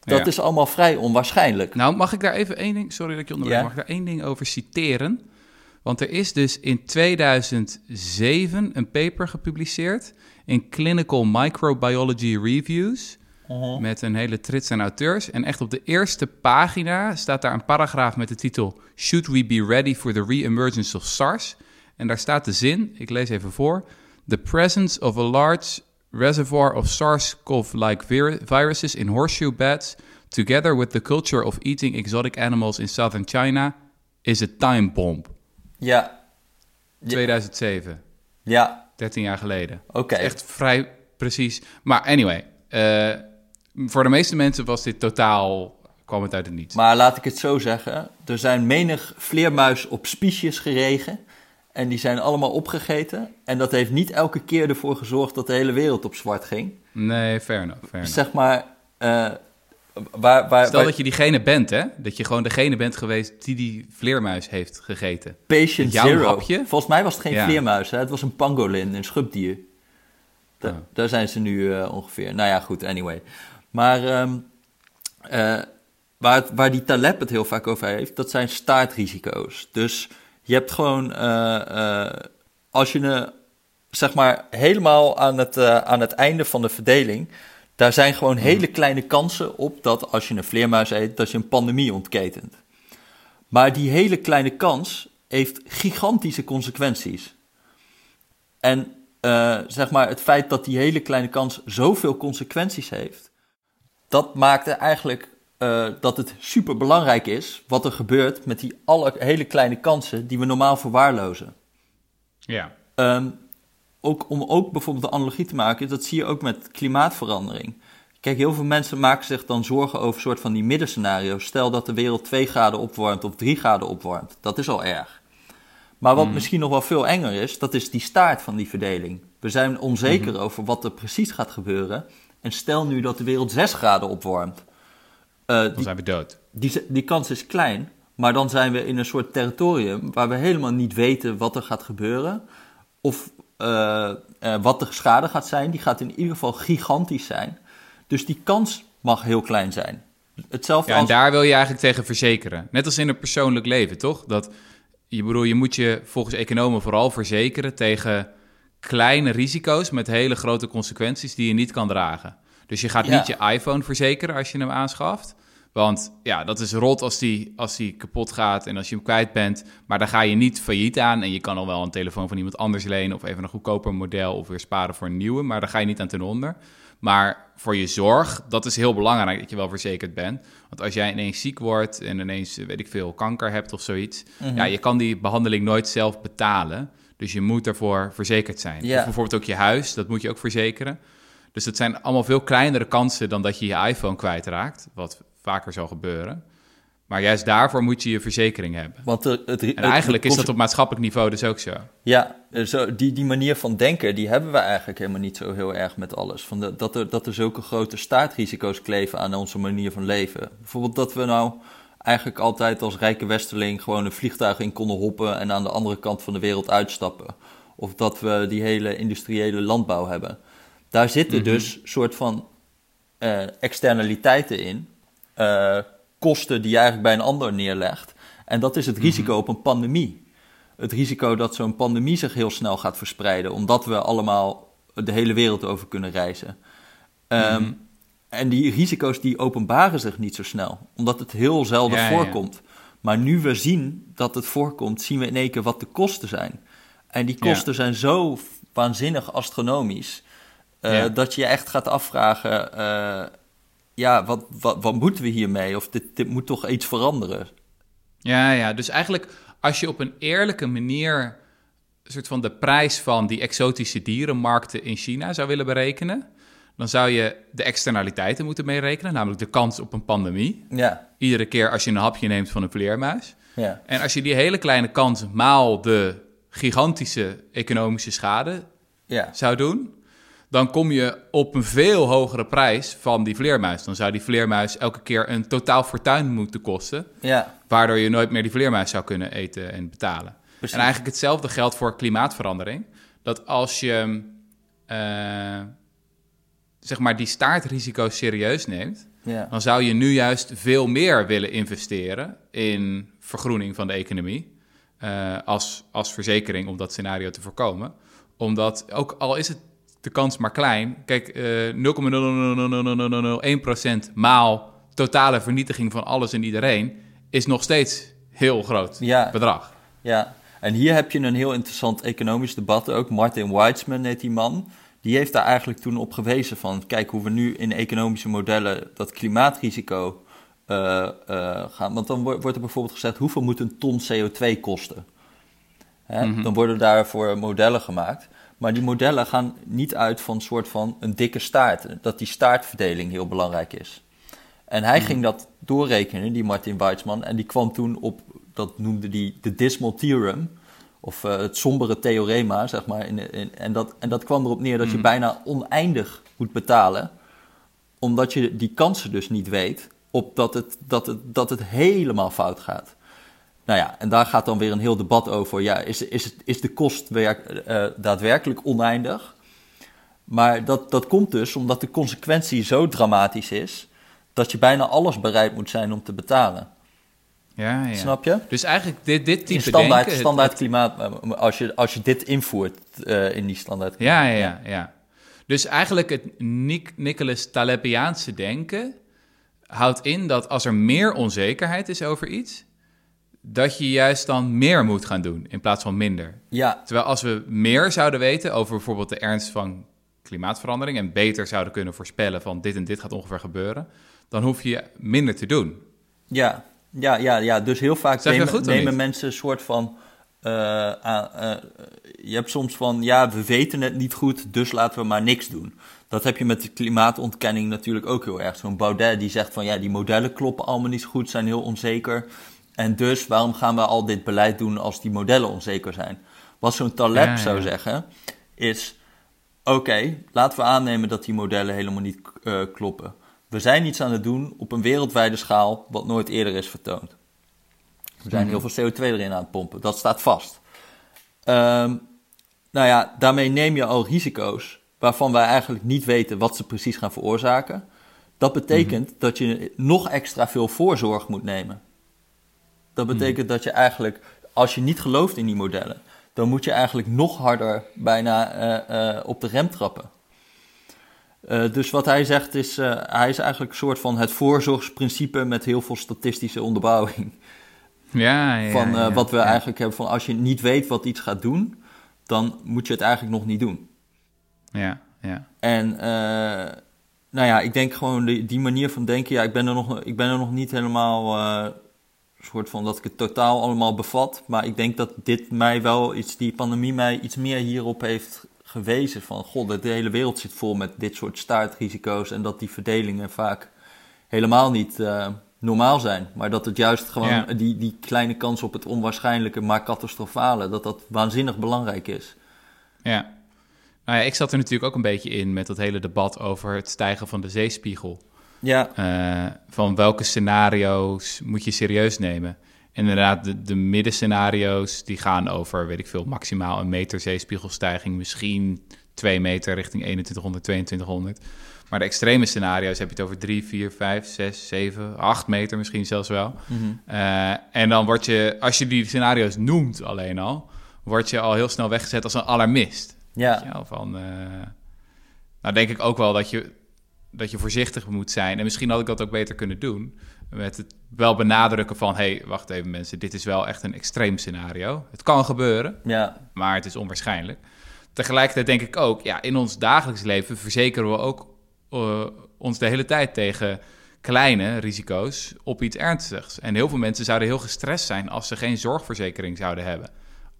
Dat Ja. is allemaal vrij onwaarschijnlijk. Nou, mag ik daar even één ding, sorry dat ik je onderbreek, Ja. mag ik daar één ding over citeren? Want er is dus in 2007 een paper gepubliceerd in Clinical Microbiology Reviews met een hele trits aan auteurs. En echt op de eerste pagina staat daar een paragraaf met de titel Should we be ready for the re-emergence of SARS? En daar staat de zin, ik lees even voor. The presence of a large reservoir of SARS-CoV-like vir- viruses in horseshoe bats, together with the culture of eating exotic animals in southern China, is a time bomb. Ja, 2007, ja, 13 jaar geleden. oké. Echt vrij precies. Maar anyway, eh, voor de meeste mensen was dit totaal, kwam het uit het niets. Maar laat ik het zo zeggen. Er zijn menig vleermuis op spiesjes geregen. En die zijn allemaal opgegeten. En dat heeft niet elke keer ervoor gezorgd dat de hele wereld op zwart ging. Nee, fair enough. Fair enough. Zeg maar. eh, waar, waar, Stel waar dat je diegene bent, hè? Dat je gewoon degene bent geweest die die vleermuis heeft gegeten. Patient jouw Zero. hapje? Volgens mij was het geen Ja. vleermuis. Hè? Het was een pangolin, een schubdier. Da- Oh. Daar zijn ze nu eh, ongeveer. Nou ja, goed, anyway. Maar ehm, eh, waar, het- waar die Taleb het heel vaak over heeft, dat zijn staartrisico's. Dus je hebt gewoon, eh, als je een, zeg maar helemaal aan het, aan het einde van de verdeling, daar zijn gewoon hele kleine kansen op dat als je een vleermuis eet, dat je een pandemie ontketent. Maar die hele kleine kans heeft gigantische consequenties. En eh, zeg maar, het feit dat die hele kleine kans zoveel consequenties heeft, dat maakte eigenlijk eh, dat het super belangrijk is wat er gebeurt met die alle hele kleine kansen die we normaal verwaarlozen. Ja. Ehm, ook, om ook bijvoorbeeld de analogie te maken, dat zie je ook met klimaatverandering. Kijk, heel veel mensen maken zich dan zorgen over een soort van die middenscenario's. Stel dat de wereld 2 graden opwarmt of 3 graden opwarmt. Dat is al erg. Maar wat misschien nog wel veel enger is, dat is die staart van die verdeling. We zijn onzeker over wat er precies gaat gebeuren. En stel nu dat de wereld 6 graden opwarmt. Eh, Dan die, zijn we dood. die, die kans is klein, maar dan zijn we in een soort territorium waar we helemaal niet weten wat er gaat gebeuren. Of eh, eh, wat de schade gaat zijn. Die gaat in ieder geval gigantisch zijn. Dus die kans mag heel klein zijn. Hetzelfde Ja, en als... daar wil je eigenlijk tegen verzekeren. Net als in een persoonlijk leven, toch? Dat, je, bedoel, je moet je volgens economen vooral verzekeren tegen kleine risico's met hele grote consequenties die je niet kan dragen. Dus je gaat Ja. niet je iPhone verzekeren als je hem aanschaft. Want ja, dat is rot als die, als die kapot gaat en als je hem kwijt bent. Maar daar ga je niet failliet aan. En je kan al wel een telefoon van iemand anders lenen of even een goedkoper model of weer sparen voor een nieuwe. Maar daar ga je niet aan ten onder. Maar voor je zorg, dat is heel belangrijk dat je wel verzekerd bent. Want als jij ineens ziek wordt en ineens, weet ik veel, kanker hebt of zoiets. Mhm. Ja, je kan die behandeling nooit zelf betalen. Dus je moet daarvoor verzekerd zijn. Of bijvoorbeeld ook je huis, dat moet je ook verzekeren. Dus het zijn allemaal veel kleinere kansen dan dat je je iPhone kwijtraakt. Wat vaker zal gebeuren. Maar juist daarvoor moet je je verzekering hebben. Want de- het, En eigenlijk is dat op maatschappelijk niveau dus ook zo. Ja, eh, zo, die, die manier van denken, die hebben we eigenlijk helemaal niet zo heel erg met alles. Van de, dat, er, dat er zulke grote staartrisico's kleven aan onze manier van leven. Bijvoorbeeld dat we nou eigenlijk altijd als rijke westerling gewoon een vliegtuig in konden hoppen en aan de andere kant van de wereld uitstappen. Of dat we die hele industriële landbouw hebben. Daar zitten dus soort van eh, externaliteiten in, eh, kosten die je eigenlijk bij een ander neerlegt. En dat is het risico op een pandemie. Het risico dat zo'n pandemie zich heel snel gaat verspreiden, omdat we allemaal de hele wereld over kunnen reizen. Ehm, En die risico's die openbaren zich niet zo snel, omdat het heel zelden Ja, ja, ja. voorkomt. Maar nu we zien dat het voorkomt, zien we in één keer wat de kosten zijn. En die kosten zijn zo waanzinnig astronomisch. Uh, Dat je je echt gaat afvragen: uh, ja, wat, wat, wat moeten we hiermee? Of dit, dit moet toch iets veranderen? Ja, ja, dus eigenlijk als je op een eerlijke manier een soort van de prijs van die exotische dierenmarkten in China zou willen berekenen, dan zou je de externaliteiten moeten meerekenen, namelijk de kans op een pandemie. Ja. Iedere keer als je een hapje neemt van een vleermuis. Ja. En als je die hele kleine kans maal de gigantische economische schade ja. zou doen, dan kom je op een veel hogere prijs van die vleermuis. Dan zou die vleermuis elke keer een totaal fortuin moeten kosten, ja. waardoor je nooit meer die vleermuis zou kunnen eten en betalen. Precies. En eigenlijk hetzelfde geldt voor klimaatverandering. Dat als je uh, zeg maar die staartrisico's serieus neemt, ja. dan zou je nu juist veel meer willen investeren in vergroening van de economie. Uh, als, als verzekering om dat scenario te voorkomen. Omdat, ook al is het de kans maar klein, kijk, uh, 0,00001% maal totale vernietiging van alles en iedereen is nog steeds heel groot ja. bedrag. Ja, en hier heb je een heel interessant economisch debat ook. Martin Weitzman heet die man. Die heeft daar eigenlijk toen op gewezen van... kijk hoe we nu in economische modellen dat klimaatrisico uh, uh, gaan. Want dan wordt er bijvoorbeeld gezegd... hoeveel moet een ton CO2 kosten? Hè? Mm -hmm. Dan worden daarvoor modellen gemaakt. Maar die modellen gaan niet uit van een soort van een dikke staart. Dat die staartverdeling heel belangrijk is. En hij mm -hmm. ging dat doorrekenen, die Martin Weitzman. En die kwam toen op dat noemde hij de Dismal Theorem, of uh, het sombere theorema, zeg maar. In, in, en, dat, en dat kwam erop neer dat je Mm. bijna oneindig moet betalen, omdat je die kansen dus niet weet op dat het, dat het, dat het helemaal fout gaat. Nou ja, en daar gaat dan weer een heel debat over. Ja, is, is, het, is de kost werk, uh, daadwerkelijk oneindig? Maar dat, dat komt dus omdat de consequentie zo dramatisch is, dat je bijna alles bereid moet zijn om te betalen. Ja, ja. Snap je? Dus eigenlijk dit, dit type in standaard, denken... standaard klimaat, als je, als je dit invoert uh, in die standaard ja, ja, ja, ja. Dus eigenlijk het Nik Nicholas Talebiaanse denken houdt in dat als er meer onzekerheid is over iets, dat je juist dan meer moet gaan doen in plaats van minder. Ja. Terwijl als we meer zouden weten over bijvoorbeeld de ernst van klimaatverandering en beter zouden kunnen voorspellen van dit en dit gaat ongeveer gebeuren, dan hoef je minder te doen. Ja, ja, ja, ja. dus heel vaak nemen, mensen een soort van. eh, eh, je hebt soms van, ja, we weten het niet goed, dus laten we maar niks doen. Dat heb je met de klimaatontkenning natuurlijk ook heel erg. Zo'n Baudet die zegt van, ja, die modellen kloppen allemaal niet zo goed, zijn heel onzeker. En dus, waarom gaan we al dit beleid doen als die modellen onzeker zijn? Wat zo'n Taleb Ja, ja. zou zeggen, is... Oké, laten we aannemen dat die modellen helemaal niet eh, kloppen. We zijn iets aan het doen op een wereldwijde schaal wat nooit eerder is vertoond. We zijn heel veel CO2 erin aan het pompen, dat staat vast. Ehm, nou ja, daarmee neem je al risico's waarvan wij eigenlijk niet weten wat ze precies gaan veroorzaken. Dat betekent dat je nog extra veel voorzorg moet nemen. Dat betekent dat je eigenlijk, als je niet gelooft in die modellen, dan moet je eigenlijk nog harder bijna eh, eh, op de rem trappen. Eh, dus wat hij zegt is, hij is eigenlijk een soort van het voorzorgsprincipe met heel veel statistische onderbouwing. Ja, ja, van ja, wat we ja. eigenlijk hebben van als je niet weet wat iets gaat doen, dan moet je het eigenlijk nog niet doen. Ja, ja. En nou ja, ik denk gewoon die, die manier van denken, ja, ik ben er nog, ik ben er nog niet helemaal soort van dat ik het totaal allemaal bevat. Maar ik denk dat dit mij wel iets, die pandemie mij iets meer hierop heeft gewezen. Van god, de, de hele wereld zit vol met dit soort staartrisico's. En dat die verdelingen vaak helemaal niet eh, normaal zijn. Maar dat het juist gewoon Ja. die, die kleine kans op het onwaarschijnlijke, maar catastrofale, dat dat waanzinnig belangrijk is. Ja. Nou ja, ik zat er natuurlijk ook een beetje in met dat hele debat over het stijgen van de zeespiegel. Ja, Eh, van welke scenario's moet je serieus nemen? En inderdaad, de, de middenscenario's die gaan over, weet ik veel, maximaal een meter zeespiegelstijging, misschien twee meter richting 2100, 2200. Maar de extreme scenario's heb je het over 3, 4, 5, 6, 7, 8 meter misschien zelfs wel. Eh, en dan word je, als je die scenario's noemt alleen al, word je al heel snel weggezet als een alarmist. Ja, van, eh, nou denk ik ook wel dat je dat je voorzichtig moet zijn. En misschien had ik dat ook beter kunnen doen. Met het wel benadrukken van: hé, hey, wacht even mensen, dit is wel echt een extreem scenario. Het kan gebeuren, Ja, maar het is onwaarschijnlijk. Tegelijkertijd denk ik ook, ja, in ons dagelijks leven verzekeren we ook eh, ons de hele tijd tegen kleine risico's op iets ernstigs. En heel veel mensen zouden heel gestrest zijn als ze geen zorgverzekering zouden hebben.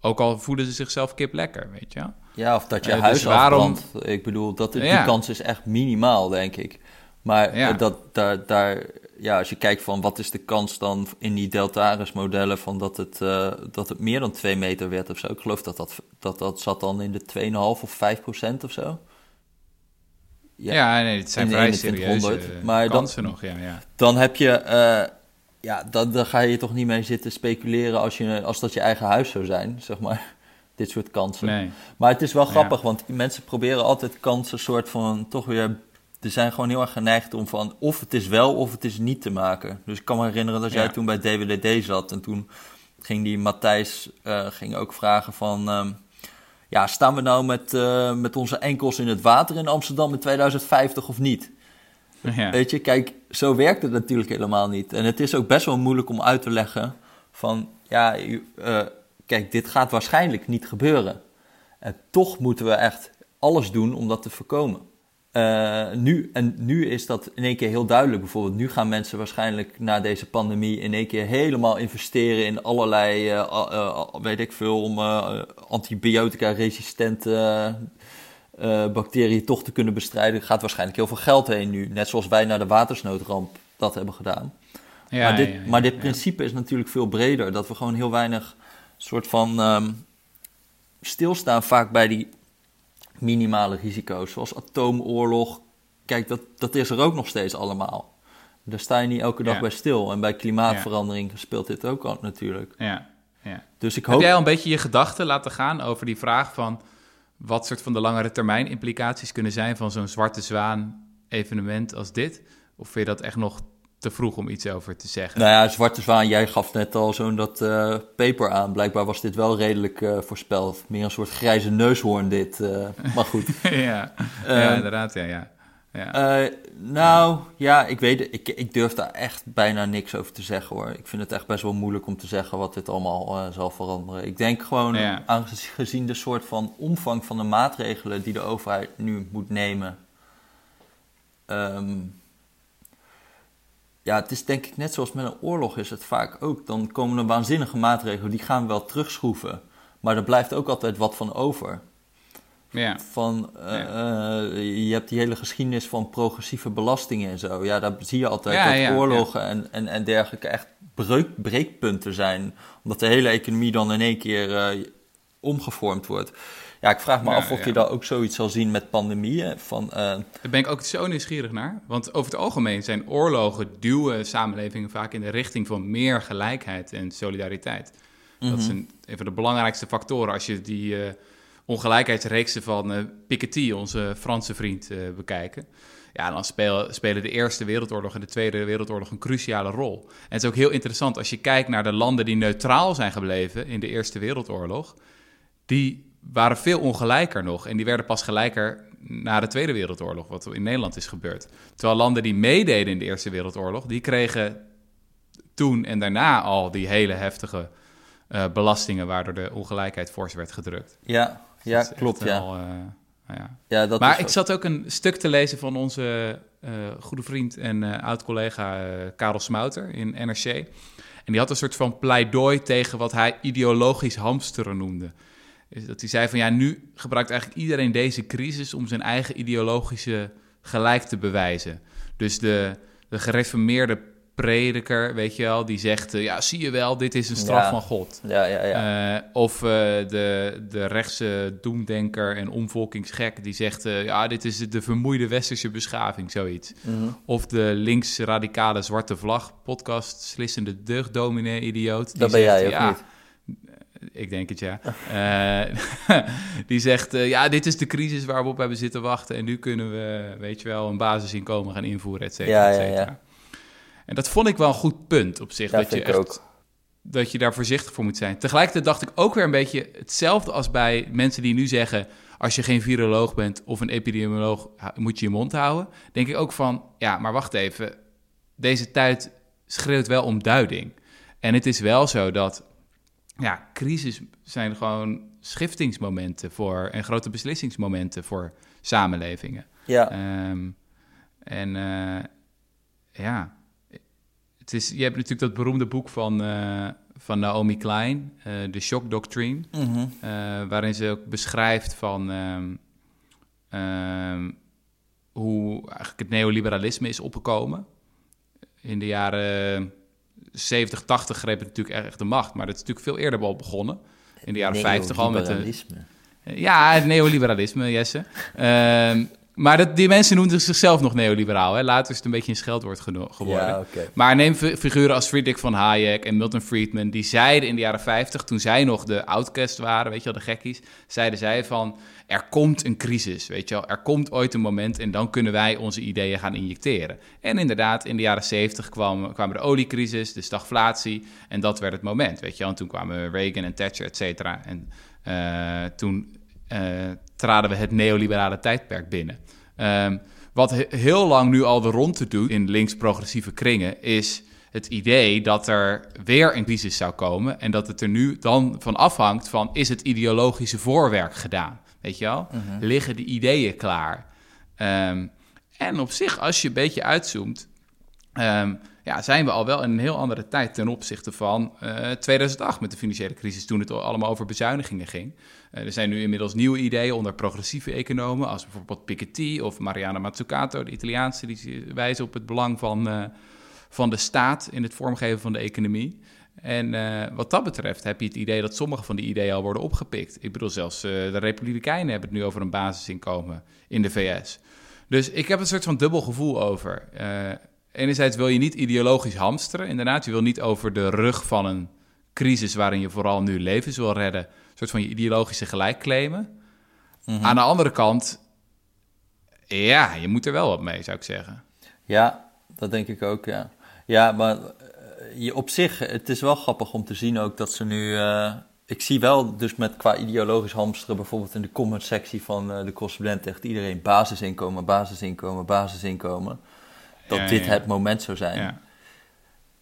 Ook al voelen ze zichzelf kip lekker, weet je ja of dat je dus huis waarom- afbrandt. Ik bedoel, dat, die Ja. kans is echt minimaal, denk ik. Maar Ja. eh, dat, daar, daar, ja, als je kijkt van wat is de kans dan in die Deltaris-modellen van dat het, eh, dat het meer dan 2 meter werd of zo. Ik geloof dat dat, dat, dat zat dan in de 2,5 of 5 procent of zo. Ja, nee, het zijn in vrij 2100, serieuze maar dan- nog, ja, ja. Dan heb je, ja, dan, dan ga je toch niet mee zitten speculeren als, je, als dat je eigen huis zou zijn, zeg maar. Dit soort kansen. Nee. Maar het is wel Ja. grappig, want mensen proberen altijd kansen soort van toch weer. Er zijn gewoon heel erg geneigd om van of het is wel of het is niet te maken. Dus ik kan me herinneren dat jij Ja. toen bij DWDD zat en toen ging die Matthijs eh, ging ook vragen van. ehm, ja, staan we nou met, eh, met onze enkels in het water in Amsterdam in 2050 of niet? Ja. Weet je, kijk, zo werkt het natuurlijk helemaal niet. En het is ook best wel moeilijk om uit te leggen van, ja, eh, kijk, dit gaat waarschijnlijk niet gebeuren. En toch moeten we echt alles doen om dat te voorkomen. Eh, nu, en nu is dat in één keer heel duidelijk. Bijvoorbeeld, nu gaan mensen waarschijnlijk na deze pandemie in één keer helemaal investeren in allerlei, eh, weet ik veel, om antibiotica-resistente eh, bacteriën toch te kunnen bestrijden. Gaat waarschijnlijk heel veel geld heen nu. Net zoals wij naar de watersnoodramp dat hebben gedaan. Ja, maar dit, ja, ja, maar dit principe is natuurlijk veel breder. Dat we gewoon heel weinig soort van ehm, stilstaan vaak bij die minimale risico's. Zoals atoomoorlog. Kijk, dat, dat is er ook nog steeds allemaal. Daar sta je niet elke dag bij stil. En bij klimaatverandering speelt dit ook al natuurlijk. Ja, ja. Dus ik Heb hoop... jij al een beetje je gedachten laten gaan over die vraag van wat soort van de langere termijn implicaties kunnen zijn van zo'n zwarte zwaan evenement als dit? Of vind je dat echt nog te vroeg om iets over te zeggen? Nou ja, Zwarte Zwaan, jij gaf net al zo'n dat eh, paper aan. Blijkbaar was dit wel redelijk eh, voorspeld. Meer een soort grijze neushoorn dit. eh, maar goed. ja, ja Ehm, inderdaad, ja, ja. Ja. Eh, nou, ja, ik weet. Ik, ik durf daar echt bijna niks over te zeggen hoor. Ik vind het echt best wel moeilijk om te zeggen wat dit allemaal eh, zal veranderen. Ik denk gewoon, Ja. aangezien de soort van omvang van de maatregelen die de overheid nu moet nemen. ehm, ja, het is denk ik net zoals met een oorlog is het vaak ook. Dan komen er waanzinnige maatregelen, die gaan we wel terugschroeven. Maar er blijft ook altijd wat van over. Ja. Van, eh, eh, je hebt die hele geschiedenis van progressieve belastingen en zo. Ja, daar zie je altijd Ja, dat ja, oorlogen En, en, en dergelijke echt breuk, breekpunten zijn. Omdat de hele economie dan in één keer eh, omgevormd wordt. Ja, ik vraag me af of je daar ook zoiets zal zien met pandemieën. Van, Daar ben ik ook zo nieuwsgierig naar. Want over het algemeen zijn oorlogen duwen samenlevingen vaak in de richting van meer gelijkheid en solidariteit. Dat Mhm. is een, een van de belangrijkste factoren als je die ongelijkheidsreeksen van eh, Piketty, onze Franse vriend, eh, bekijken. Ja, dan spelen, de Eerste Wereldoorlog en de Tweede Wereldoorlog een cruciale rol. En het is ook heel interessant als je kijkt naar de landen die neutraal zijn gebleven in de Eerste Wereldoorlog. Die waren veel ongelijker nog. En die werden pas gelijker na de Tweede Wereldoorlog, wat in Nederland is gebeurd. Terwijl landen die meededen in de Eerste Wereldoorlog, die kregen toen en daarna al die hele heftige eh, belastingen, waardoor de ongelijkheid fors werd gedrukt. ja, ja klopt. Ja. wel, eh, ja. Ja, dat Maar ik ook- zat ook een stuk te lezen van onze eh, goede vriend en eh, oud-collega Karel Smouter in NRC. En die had een soort van pleidooi tegen wat hij ideologisch hamsteren noemde. Is dat hij zei van ja, nu gebruikt eigenlijk iedereen deze crisis om zijn eigen ideologische gelijk te bewijzen. Dus de, de gereformeerde prediker, weet je wel, die zegt eh, ja, zie je wel, dit is een straf Ja. van God. ja, ja, ja. Eh, of eh, de, de rechtse doemdenker en omvolkingsgek die zegt... ja, dit is de vermoeide westerse beschaving, zoiets. Mhm. Of de links-radicale zwarte vlag podcast... slissende deugddominee-idioot. die Dat ben zegt, jij, of ja, niet? Ik denk het, ja. Die zegt, ja, dit is de crisis waar we op hebben zitten wachten... en nu kunnen we, weet je wel, een basisinkomen gaan invoeren, et cetera, Ja, et ja, cetera. ja. En dat vond ik wel een goed punt op zich. Ja, dat je echt ook. dat je daar voorzichtig voor moet zijn. Tegelijkertijd dacht ik ook weer een beetje hetzelfde als bij mensen die nu zeggen: als je geen viroloog bent of een epidemioloog, moet je je mond houden. Denk ik ook van, ja, maar wacht even. Deze tijd schreeuwt wel om duiding. En het is wel zo dat, ja, crisis zijn gewoon schiftingsmomenten voor en grote beslissingsmomenten voor samenlevingen. Ja. Ehm, en uh, ja, het is, je hebt natuurlijk dat beroemde boek van, uh, van Naomi Klein, uh, The Shock Doctrine, mm -hmm. waarin ze ook beschrijft van um, um, hoe eigenlijk het neoliberalisme is opgekomen. In de jaren 70, 80 greep het natuurlijk echt de macht, maar dat is natuurlijk veel eerder al begonnen. In de jaren 50 al met de. Ja, het neoliberalisme, Jesse. Um, maar dat, die mensen noemden zichzelf nog neoliberaal. Hè? Later is het een beetje een scheldwoord geworden. Ja, okay. Maar neem figuren als Friedrich van Hayek en Milton Friedman. Die zeiden in de jaren 50, toen zij nog de outcast waren, weet je wel, de gekkies. Zeiden zij van, er komt een crisis, weet je wel. Er komt ooit een moment en dan kunnen wij onze ideeën gaan injecteren. En inderdaad, in de jaren 70 kwam, kwamen de oliecrisis, de stagflatie. En dat werd het moment, weet je wel. En toen kwamen Reagan en Thatcher, et cetera. En uh, toen traden we het neoliberale tijdperk binnen. Um, wat he heel lang nu al de ronde doet in links-progressieve kringen, is het idee dat er weer een crisis zou komen en dat het er nu dan van afhangt van is het ideologische voorwerk gedaan, weet je wel? Mhm. Liggen de ideeën klaar? Um, en op zich, als je een beetje uitzoomt, um, ja, zijn we al wel in een heel andere tijd ten opzichte van uh, 2008 met de financiële crisis, toen het allemaal over bezuinigingen ging. Uh, er zijn nu inmiddels nieuwe ideeën onder progressieve economen, als bijvoorbeeld Piketty of Mariana Mazzucato, de Italiaanse, die wijzen op het belang van, uh, van de staat in het vormgeven van de economie. En uh, wat dat betreft heb je het idee dat sommige van die ideeën al worden opgepikt. Ik bedoel, zelfs de Republikeinen hebben het nu over een basisinkomen in de VS. Dus ik heb een soort van dubbel gevoel over enerzijds wil je niet ideologisch hamsteren. Inderdaad, je wil niet over de rug van een crisis waarin je vooral nu levens wil redden, soort van je ideologische gelijk claimen. Mhm. Aan de andere kant, ja, je moet er wel wat mee, zou ik zeggen. Ja, dat denk ik ook, ja. Ja, maar je, op zich, het is wel grappig om te zien ook dat ze nu... Uh, ik zie wel dus met qua ideologisch hamsteren, bijvoorbeeld in de comment sectie van uh, de correspondent echt iedereen basisinkomen, basisinkomen, basisinkomen dat Ja, dit ja. het moment zou zijn. Ja.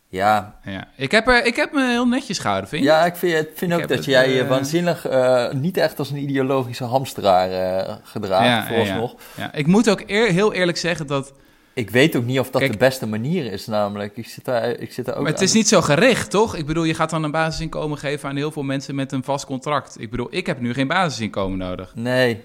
Ja, Ja. Ik, heb er, ik heb me heel netjes gehouden, vind je? ja ik vind, ik vind ook dat jij je eh, waanzinnig uh, niet echt als een ideologische hamsteraar uh, gedraagt, Ja, ja, vooralsnog. Ja, ik moet ook eer, heel eerlijk zeggen dat... Ik weet ook niet of dat Kijk- de beste manier is, namelijk. Ik zit daar, ik zit daar ook Maar het aan. is niet zo gericht, toch? Ik bedoel, je gaat dan een basisinkomen geven aan heel veel mensen met een vast contract. Ik bedoel, ik heb nu geen basisinkomen nodig. Nee.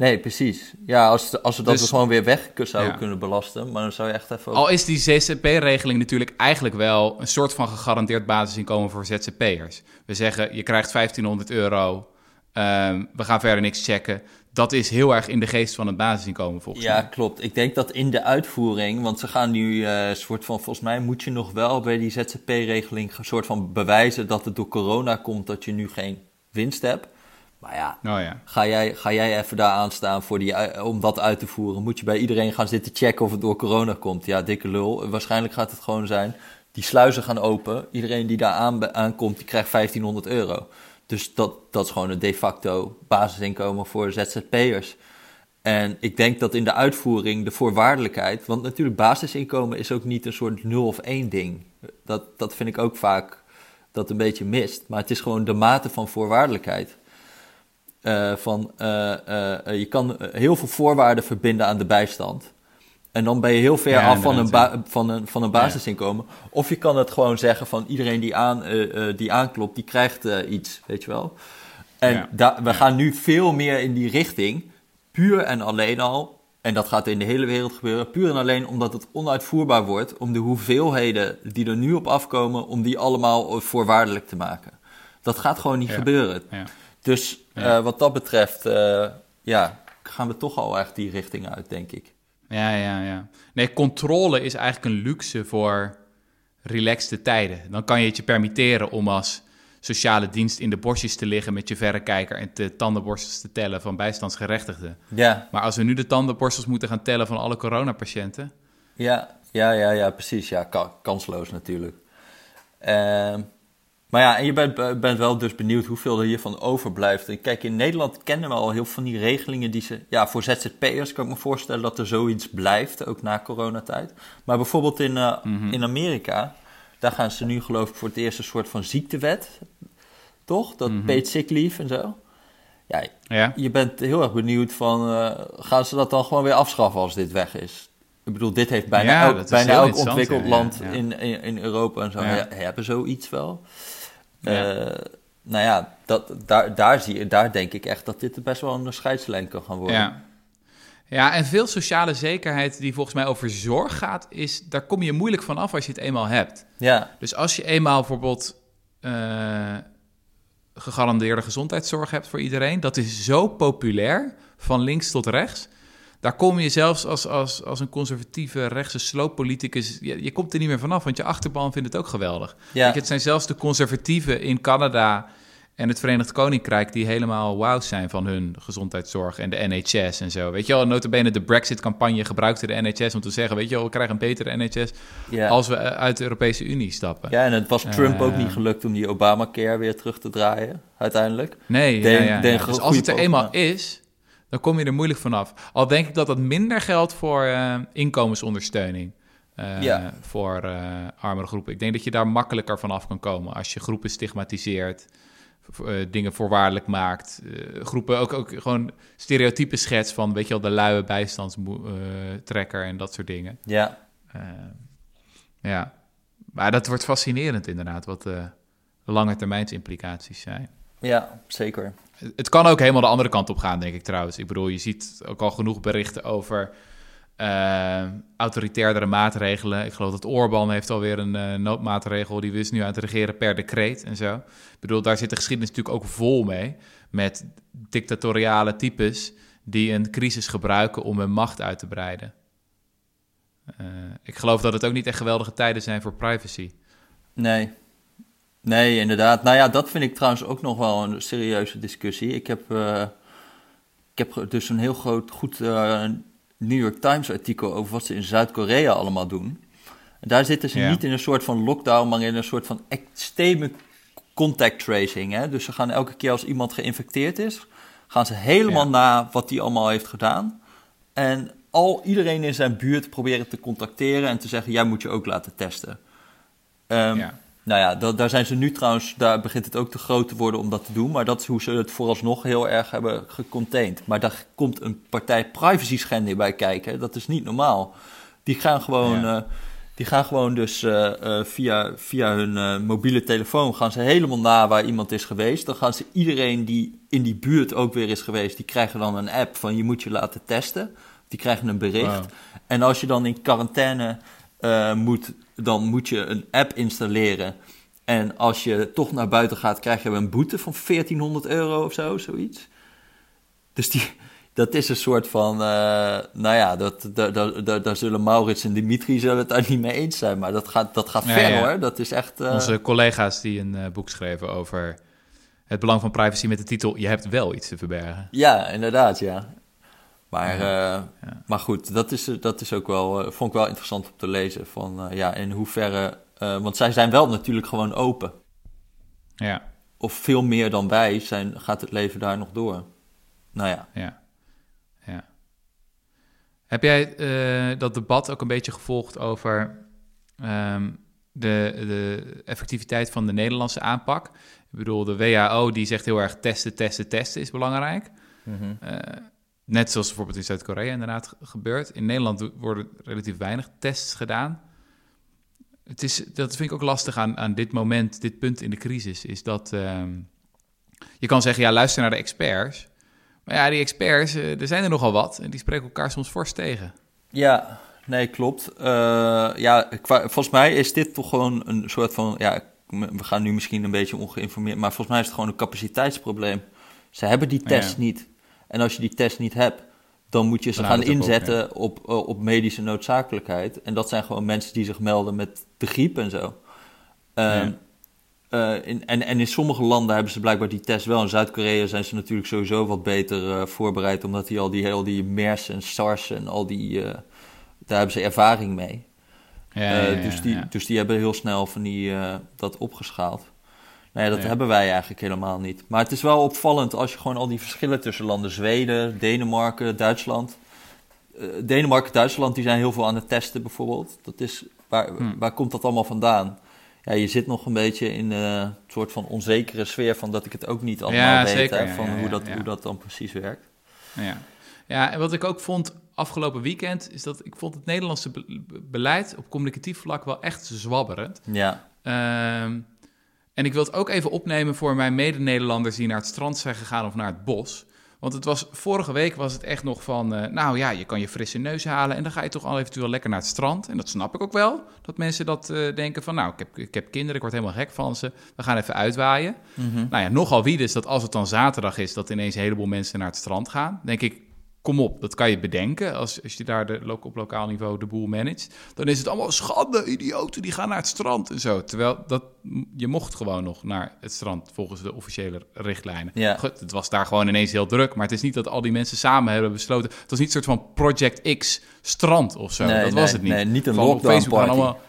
Nee, precies. Ja, als, als we dat Dus- gewoon weer weg zouden Ja. kunnen belasten, maar dan zou je echt even... Al is die ZZP-regeling natuurlijk eigenlijk wel een soort van gegarandeerd basisinkomen voor ZZP'ers. We zeggen, je krijgt 1500 euro, ehm, we gaan verder niks checken. Dat is heel erg in de geest van het basisinkomen volgens Ja, mij. klopt. Ik denk dat in de uitvoering, want ze gaan nu eh soort van, volgens mij moet je nog wel bij die ZZP-regeling een soort van bewijzen dat het door corona komt dat je nu geen winst hebt. Maar ja, Oh ja. ga jij, ga jij even daar aan staan voor die, ui- om dat uit te voeren? Moet je bij iedereen gaan zitten checken of het door corona komt? Ja, dikke lul. Waarschijnlijk gaat het gewoon zijn, die sluizen gaan open. Iedereen die daar aan, aankomt, die krijgt 1500 euro. Dus dat, dat is gewoon een de facto basisinkomen voor ZZP'ers. En ik denk dat in de uitvoering de voorwaardelijkheid, want natuurlijk basisinkomen is ook niet een soort 0 of 1 ding. Dat, dat vind ik ook vaak dat een beetje mist. Maar het is gewoon de mate van voorwaardelijkheid. Eh, van, eh, eh, je kan heel veel voorwaarden verbinden aan de bijstand. En dan ben je heel ver Ja, af van een, ba- van, een, van een basisinkomen. Of je kan het gewoon zeggen van iedereen die, aan, die aanklopt, die krijgt iets, weet je wel. En Ja. da- we gaan nu veel meer in die richting. Puur en alleen al, en dat gaat in de hele wereld gebeuren, puur en alleen omdat het onuitvoerbaar wordt om de hoeveelheden die er nu op afkomen, om die allemaal voorwaardelijk te maken. Dat gaat gewoon niet gebeuren. Dus Ja. eh, wat dat betreft, eh, ja, gaan we toch al echt die richting uit, denk ik. Ja, ja, ja. Nee, controle is eigenlijk een luxe voor relaxte tijden. Dan kan je het je permitteren om als sociale dienst in de bosjes te liggen met je verrekijker en de tandenborstels te tellen van bijstandsgerechtigden. Ja, Maar als we nu de tandenborstels moeten gaan tellen van alle coronapatiënten, ja, ja, ja, ja precies. Ja, ka- kansloos natuurlijk. Ehm, Maar ja, en je bent, bent wel dus benieuwd hoeveel er hiervan overblijft. Kijk, in Nederland kennen we al heel veel van die regelingen die ze... Ja, voor ZZP'ers kan ik me voorstellen dat er zoiets blijft, ook na coronatijd. Maar bijvoorbeeld in, uh, in Amerika, daar gaan ze nu geloof ik voor het eerst een soort van ziektewet. Toch? Dat mm paid sick leave en zo. Ja, ja, je bent heel erg benieuwd van... Uh, gaan ze dat dan gewoon weer afschaffen als dit weg is? Ik bedoel, dit heeft bijna ja, elk, bijna elk ontwikkeld land In, in, in, Europa en zo hebben zoiets wel. Ja. Uh, nou ja, dat, daar, daar, zie je, daar denk ik echt dat dit best wel een scheidslijn kan gaan worden. Ja. ja, en veel sociale zekerheid die volgens mij over zorg gaat, is daar kom je moeilijk van af als je het eenmaal hebt. Ja. Dus als je eenmaal bijvoorbeeld uh, gegarandeerde gezondheidszorg hebt voor iedereen, dat is zo populair, van links tot rechts daar kom je zelfs als, als, als een conservatieve rechtse slooppoliticus, je, je komt er niet meer vanaf, want je achterban vindt het ook geweldig. Ja. het zijn zelfs de conservatieven in Canada en het Verenigd Koninkrijk die helemaal wauw zijn van hun gezondheidszorg en de NHS en zo. Weet je wel, notabene de Brexit-campagne gebruikte de NHS om te zeggen, weet je wel, we krijgen een betere NHS als we uit de Europese Unie stappen. Ja, en het was Trump ook niet eh. gelukt om die Obamacare weer terug te draaien, uiteindelijk. Nee, ja, ja, dus als het er eenmaal is, dan kom je er moeilijk vanaf. Al denk ik dat dat minder geldt voor uh, inkomensondersteuning. Uh, voor uh, armere groepen. Ik denk dat je daar makkelijker vanaf kan komen als je groepen stigmatiseert, dingen voorwaardelijk maakt. groepen ook, ook gewoon stereotypen schets van, weet je wel, de luie bijstandstrekker en dat soort dingen. Ja. ja. Maar dat wordt fascinerend inderdaad, wat de lange termijnsimplicaties zijn. Ja, zeker. Het kan ook helemaal de andere kant op gaan, denk ik trouwens. Ik bedoel, je ziet ook al genoeg berichten over uh, autoritairdere maatregelen. Ik geloof dat Orbán heeft alweer een uh, noodmaatregel. Die wist nu aan het regeren per decreet en zo. Ik bedoel, daar zit de geschiedenis natuurlijk ook vol mee. Met dictatoriale types die een crisis gebruiken om hun macht uit te breiden. Uh, ik geloof dat het ook niet echt geweldige tijden zijn voor privacy. Nee, Nee, inderdaad. Nou ja, dat vind ik trouwens ook nog wel een serieuze discussie. Ik heb, uh, ik heb dus een heel groot, goed uh, New York Times artikel over wat ze in Zuid-Korea allemaal doen. En daar zitten ze niet in een soort van lockdown, maar in een soort van extreme contact tracing. Hè? Dus ze gaan elke keer als iemand geïnfecteerd is, gaan ze helemaal na wat die allemaal heeft gedaan. En al iedereen in zijn buurt proberen te contacteren en te zeggen: jij moet je ook laten testen. Um, ja. Nou ja, daar zijn ze nu trouwens, daar begint het ook te groot te worden om dat te doen. Maar dat is hoe ze het vooralsnog heel erg hebben gecontained. Maar daar komt een partij privacy schending bij kijken. Dat is niet normaal. Die gaan gewoon, uh, die gaan gewoon dus uh, uh, via, via hun mobiele telefoon gaan ze helemaal na waar iemand is geweest. Dan gaan ze iedereen die in die buurt ook weer is geweest, die krijgen dan een app van je moet je laten testen. Die krijgen een bericht. En als je dan in quarantaine moet dan moet je een app installeren. En als je toch naar buiten gaat, krijg je een boete van 1400 euro of zo, zoiets. Dus die, dat is een soort van, uh, nou ja, dat, daar, daar, zullen Maurits en Dimitri zullen het daar niet mee eens zijn. Maar dat gaat, dat gaat ver hoor, dat is echt... Uh... Onze collega's die een uh, boek schreven over het belang van privacy met de titel... Je hebt wel iets te verbergen. Ja, inderdaad, ja. Maar, ja, uh, maar goed, dat is, dat is ook wel, uh, vond ik wel interessant om te lezen. Van uh, ja, in hoeverre. want zij zijn wel natuurlijk gewoon open. Ja. Of veel meer dan wij zijn, gaat het leven daar nog door. Nou ja. Ja. ja. Heb jij dat debat ook een beetje gevolgd over um, de, de effectiviteit van de Nederlandse aanpak? Ik bedoel, de WHO die zegt heel erg testen, testen, testen is belangrijk. Mm -hmm. Net zoals bijvoorbeeld in Zuid-Korea inderdaad gebeurt. In Nederland worden relatief weinig tests gedaan. Het is, dat vind ik ook lastig aan, aan dit moment, dit punt in de crisis, is dat ehm, je kan zeggen, ja, luister naar de experts. Maar ja, die experts, uh, er zijn er nogal wat en die spreken elkaar soms fors tegen. Ja, nee, klopt. Uh, ja, volgens mij is dit toch gewoon een soort van, ja, we gaan nu misschien een beetje ongeïnformeerd, maar volgens mij is het gewoon een capaciteitsprobleem. Ze hebben die test niet. En als je die test niet hebt, dan moet je ze gaan inzetten op, eh, op medische noodzakelijkheid. En dat zijn gewoon mensen die zich melden met de griep en zo. Ehm, eh, in, en, en in sommige landen hebben ze blijkbaar die test wel. In Zuid-Korea zijn ze natuurlijk sowieso wat beter uh, voorbereid, omdat die al die, al die MERS en SARS en al die. daar hebben ze ervaring mee. Ja, dus, die, dus die hebben heel snel van die, dat opgeschaald. Nee, dat Nee. hebben wij eigenlijk helemaal niet. Maar het is wel opvallend als je gewoon al die verschillen tussen landen, Zweden, Denemarken, Duitsland. Eh, Denemarken, Duitsland, die zijn heel veel aan het testen bijvoorbeeld. Dat is, waar, Hmm. waar komt dat allemaal vandaan? Ja, je zit nog een beetje in eh, een soort van onzekere sfeer van dat ik het ook niet allemaal Ja, weet. zeker, hè, ja, van ja, hoe, dat, hoe dat dan precies werkt. Ja. ja, en wat ik ook vond afgelopen weekend, is dat ik vond het Nederlandse be- beleid op communicatief vlak wel echt zwabberend. Ja, Ehm, en ik wil het ook even opnemen voor mijn mede-Nederlanders die naar het strand zijn gegaan of naar het bos. Want het was, vorige week was het echt nog van, eh, nou ja, je kan je frisse neus halen en dan ga je toch al eventueel lekker naar het strand. En dat snap ik ook wel, dat mensen dat eh, denken van, nou, ik heb, ik heb kinderen, ik word helemaal gek van ze, we gaan even uitwaaien. Mhm. Nou ja, nogal wie dus dat als het dan zaterdag is, dat ineens een heleboel mensen naar het strand gaan. Denk ik, kom op, dat kan je bedenken als, als je daar de, op lokaal niveau de boel managt. Dan is het allemaal schande, idioten, die gaan naar het strand en zo. Terwijl dat, je mocht gewoon nog naar het strand volgens de officiële richtlijnen. Ja. Goed, het was daar gewoon ineens heel druk, maar het is niet dat al die mensen samen hebben besloten. Het was niet een soort van Project X strand of zo. Nee, dat nee, was het niet. nee, niet een Van op Facebook party. allemaal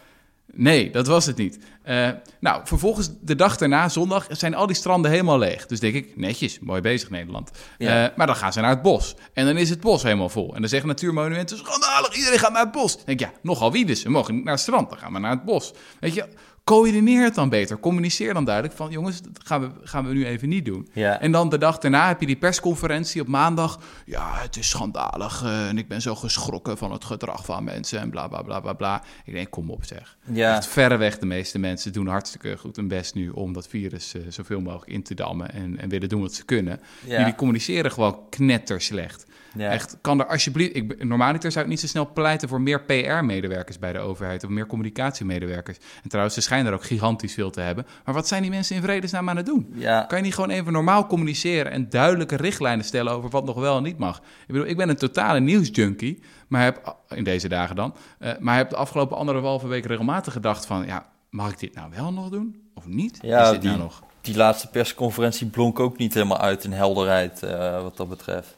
Nee, dat was het niet. Eh, nou, vervolgens de dag daarna, zondag, zijn al die stranden helemaal leeg. Dus denk ik, netjes, mooi bezig Nederland. Ja. Eh, maar dan gaan ze naar het bos. En dan is het bos helemaal vol. En dan zeggen natuurmonumenten, schandalig, iedereen gaat naar het bos. Dan denk ik, ja, nogal wie dus. We mogen niet naar het strand, dan gaan we naar het bos. Weet je, coördineer het dan beter. Communiceer dan duidelijk van, jongens, dat gaan we, gaan we nu even niet doen. Ja. En dan de dag daarna heb je die persconferentie op maandag. Ja, het is schandalig eh, en ik ben zo geschrokken van het gedrag van mensen en bla bla bla bla bla. Ik denk, kom op zeg. Ja. Echt verreweg de meeste mensen doen hartstikke goed hun best nu om dat virus eh, zoveel mogelijk in te dammen en, en willen doen wat ze kunnen. Ja. Jullie communiceren gewoon knetterslecht. Ja. Echt, kan er alsjeblieft... Ik, normaliter zou ik niet zo snel pleiten voor meer PR-medewerkers bij de overheid... of meer communicatiemedewerkers. En trouwens, ze schijnen er ook gigantisch veel te hebben. Maar wat zijn die mensen in vredesnaam aan het doen? Ja. Kan je niet gewoon even normaal communiceren... en duidelijke richtlijnen stellen over wat nog wel en niet mag? Ik bedoel, ik ben een totale nieuwsjunkie... maar heb, in deze dagen dan... eh, maar heb de afgelopen anderhalve week regelmatig gedacht van... ja, mag ik dit nou wel nog doen of niet? Ja, Is dit die- nou nog... Die laatste persconferentie blonk ook niet helemaal uit in helderheid eh, wat dat betreft.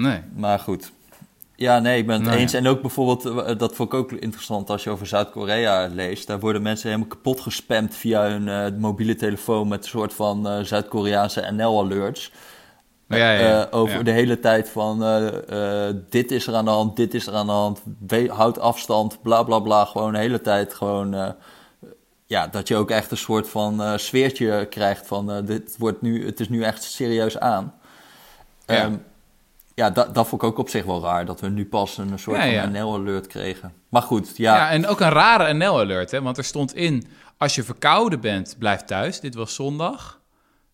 Nee. Maar goed. Ja, nee, ik ben het Nou eens. En ook bijvoorbeeld, eh, dat vond ik ook interessant als je over Zuid-Korea leest. Daar worden mensen helemaal kapot gespamd via hun eh, mobiele telefoon met een soort van eh, Zuid-Koreaanse NL-alerts. Ja, ja, ja. Over de hele tijd van dit is er aan de hand, dit is er aan de hand, we- houd afstand, bla bla bla. Gewoon de hele tijd gewoon, ja, dat je ook echt een soort van sfeertje krijgt van dit wordt nu, het is nu echt serieus aan. Ja. Ja, dat, dat vond ik ook op zich wel raar, dat we nu pas een soort Ja, ja. van NL-alert kregen. Maar goed, ja, Ja. en ook een rare NL-alert, hè? Want er stond in, als je verkouden bent, blijf thuis. Dit was zondag.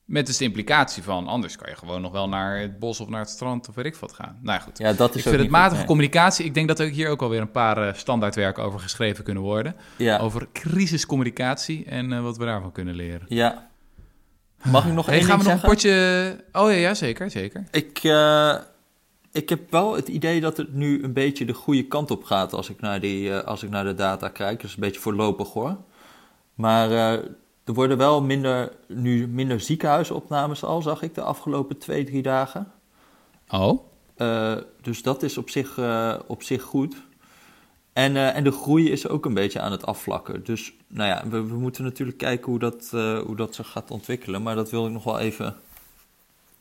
Met dus de implicatie van, anders kan je gewoon nog wel naar het bos of naar het strand of weet ik wat gaan. Nou ja, goed. ja, dat is ik ook vind het matige goed, communicatie. Ik denk dat er hier ook alweer een paar eh, standaardwerken over geschreven kunnen worden. Ja, Over crisiscommunicatie en eh, wat we daarvan kunnen leren. ja. Mag ik nog Hey, één gaan we nog een potje... Oh ja, ja, zeker, zeker. Ik, eh, ik heb wel het idee dat het nu een beetje de goede kant op gaat als ik naar, die, eh, als ik naar de data kijk. Dat is een beetje voorlopig hoor. Maar eh, er worden wel minder, nu minder ziekenhuisopnames al, zag ik de afgelopen twee, drie dagen. Oh? Eh, dus dat is op zich, op zich goed. En, en de groei is ook een beetje aan het afvlakken. Dus nou ja, we, we moeten natuurlijk kijken hoe dat, hoe dat zich gaat ontwikkelen. Maar dat wil ik nog wel even.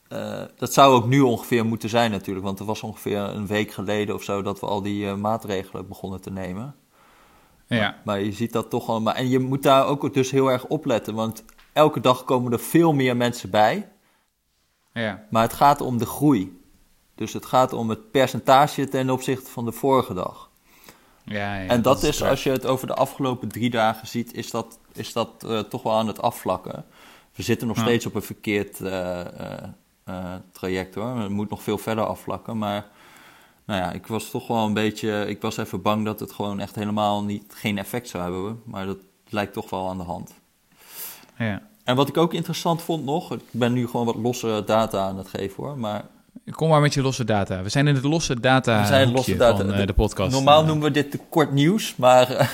Eh, dat zou ook nu ongeveer moeten zijn natuurlijk. Want er was ongeveer een week geleden of zo dat we al die eh, maatregelen begonnen te nemen. Ja. Maar je ziet dat toch al. Maar, en je moet daar ook dus heel erg op letten. Want elke dag komen er veel meer mensen bij. Ja. Maar het gaat om de groei. Dus het gaat om het percentage ten opzichte van de vorige dag. Ja, ja, en dat, is, als je het over de afgelopen drie dagen ziet, is dat, is dat eh, toch wel aan het afvlakken. We zitten nog Ja. steeds op een verkeerd eh, traject hoor. Het moet nog veel verder afvlakken. Maar nou ja, ik was toch wel een beetje. Ik was even bang dat het gewoon echt helemaal niet, geen effect zou hebben. Maar dat lijkt toch wel aan de hand. Ja. En wat ik ook interessant vond nog, ik ben nu gewoon wat losse data aan het geven hoor. Maar Kom maar met je losse data. We zijn in het losse data, We zijn losse data. van eh, de podcast. normaal noemen we dit te kort nieuws, maar eh,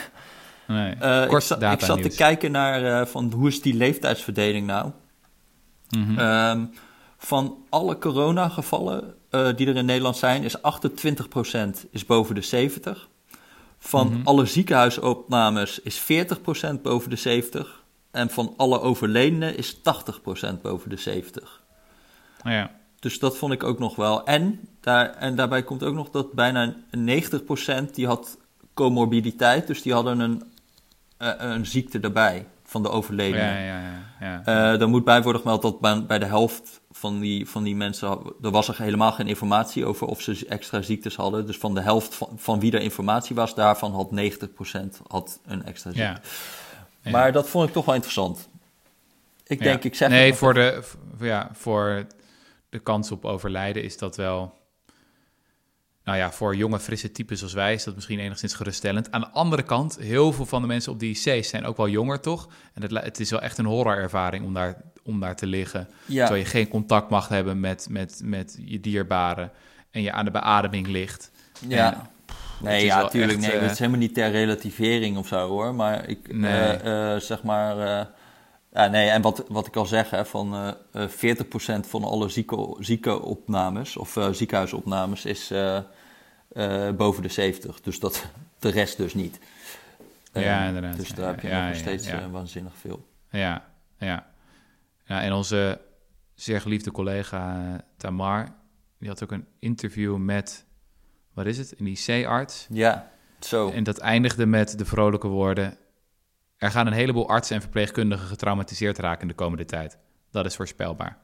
Nee, ik, kort zat, data ik zat te kijken naar van hoe is die leeftijdsverdeling nou. Mhm. Ehm, van alle coronagevallen eh, die er in Nederland zijn, is 28% is boven de 70. Van Mhm. alle ziekenhuisopnames is 40% boven de 70. En van alle overledenen is 80% boven de 70. Ja. Dus dat vond ik ook nog wel. En, daar, en daarbij komt ook nog dat bijna 90% die had comorbiditeit. Dus die hadden een, eh, een ziekte erbij van de overledenen. Ja, ja, ja. ja. Uh, dan moet bij worden gemeld dat bij de helft van die, van die mensen... er was er helemaal geen informatie over of ze extra ziektes hadden. Dus van de helft van, van wie er informatie was... daarvan had 90% had een extra ziekte. Ja. Ja. Maar dat vond ik toch wel interessant. Ik Ja. denk, ik zeg... Nee, voor de, ja, voor de kans op overlijden is dat wel... Nou ja, voor jonge, frisse types als wij is dat misschien enigszins geruststellend. Aan de andere kant, heel veel van de mensen op die IC's zijn ook wel jonger, toch? En het, het is wel echt een horrorervaring om daar, om daar te liggen. Ja, Terwijl je geen contact mag hebben met, met, met je dierbaren en je aan de beademing ligt. ja. En Nee, ja, wel tuurlijk. echt, nee, eh, het is helemaal niet ter relativering of zo hoor. Maar ik Nee. eh, eh, zeg maar. Eh, ja, nee, en wat, wat ik al zeg, hè, van eh eh 40% van alle zieke, ziekenopnames of eh, ziekenhuisopnames is eh, eh, boven de 70. Dus dat de rest dus niet. Eh, Ja, inderdaad. Dus daar heb je Ja, nog ja, steeds ja. eh, waanzinnig veel. Ja, ja. ja en onze zeer geliefde collega eh, Tamar, die had ook een interview met, wat is het, een IC-arts. Ja, zo. En dat eindigde met de vrolijke woorden, er gaan een heleboel artsen en verpleegkundigen getraumatiseerd raken in de komende tijd. Dat is voorspelbaar.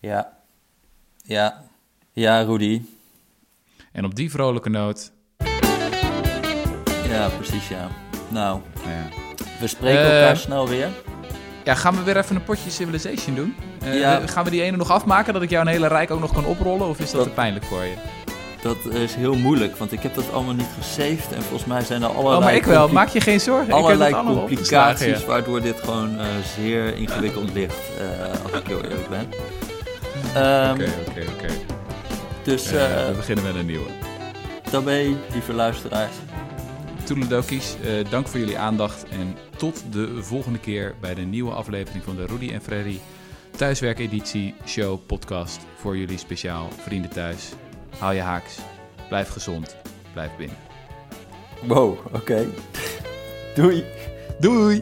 Ja. Ja. Ja, Rudy. En op die vrolijke noot, Ja, precies, ja. Nou, ja. we spreken Eh, elkaar snel weer. Ja, gaan we weer even een potje Civilization doen? Eh, Ja. Gaan we die ene nog afmaken, dat ik jou een hele rijk ook nog kan oprollen? Of is dat, Dat- te pijnlijk voor je? Dat is heel moeilijk, want ik heb dat allemaal niet gesaved. En volgens mij zijn er allerlei, Oh, maar ik wel. Maak je geen zorgen. allerlei ik heb het allemaal opgeslagen, complicaties, ja. waardoor dit gewoon eh, zeer ingewikkeld ligt, eh, als ik heel eerlijk ben. Ehm, Oké, oké, oké. Dus Eh, we beginnen met een nieuwe. daarmee, lieve luisteraars. Toedeledokies, eh dank voor jullie aandacht en tot de volgende keer bij de nieuwe aflevering van de Rudy en Freddy thuiswerkeditie show podcast voor jullie speciaal vrienden thuis. Haal je haaks, blijf gezond, blijf binnen. Wow, oké. Doei. Doei!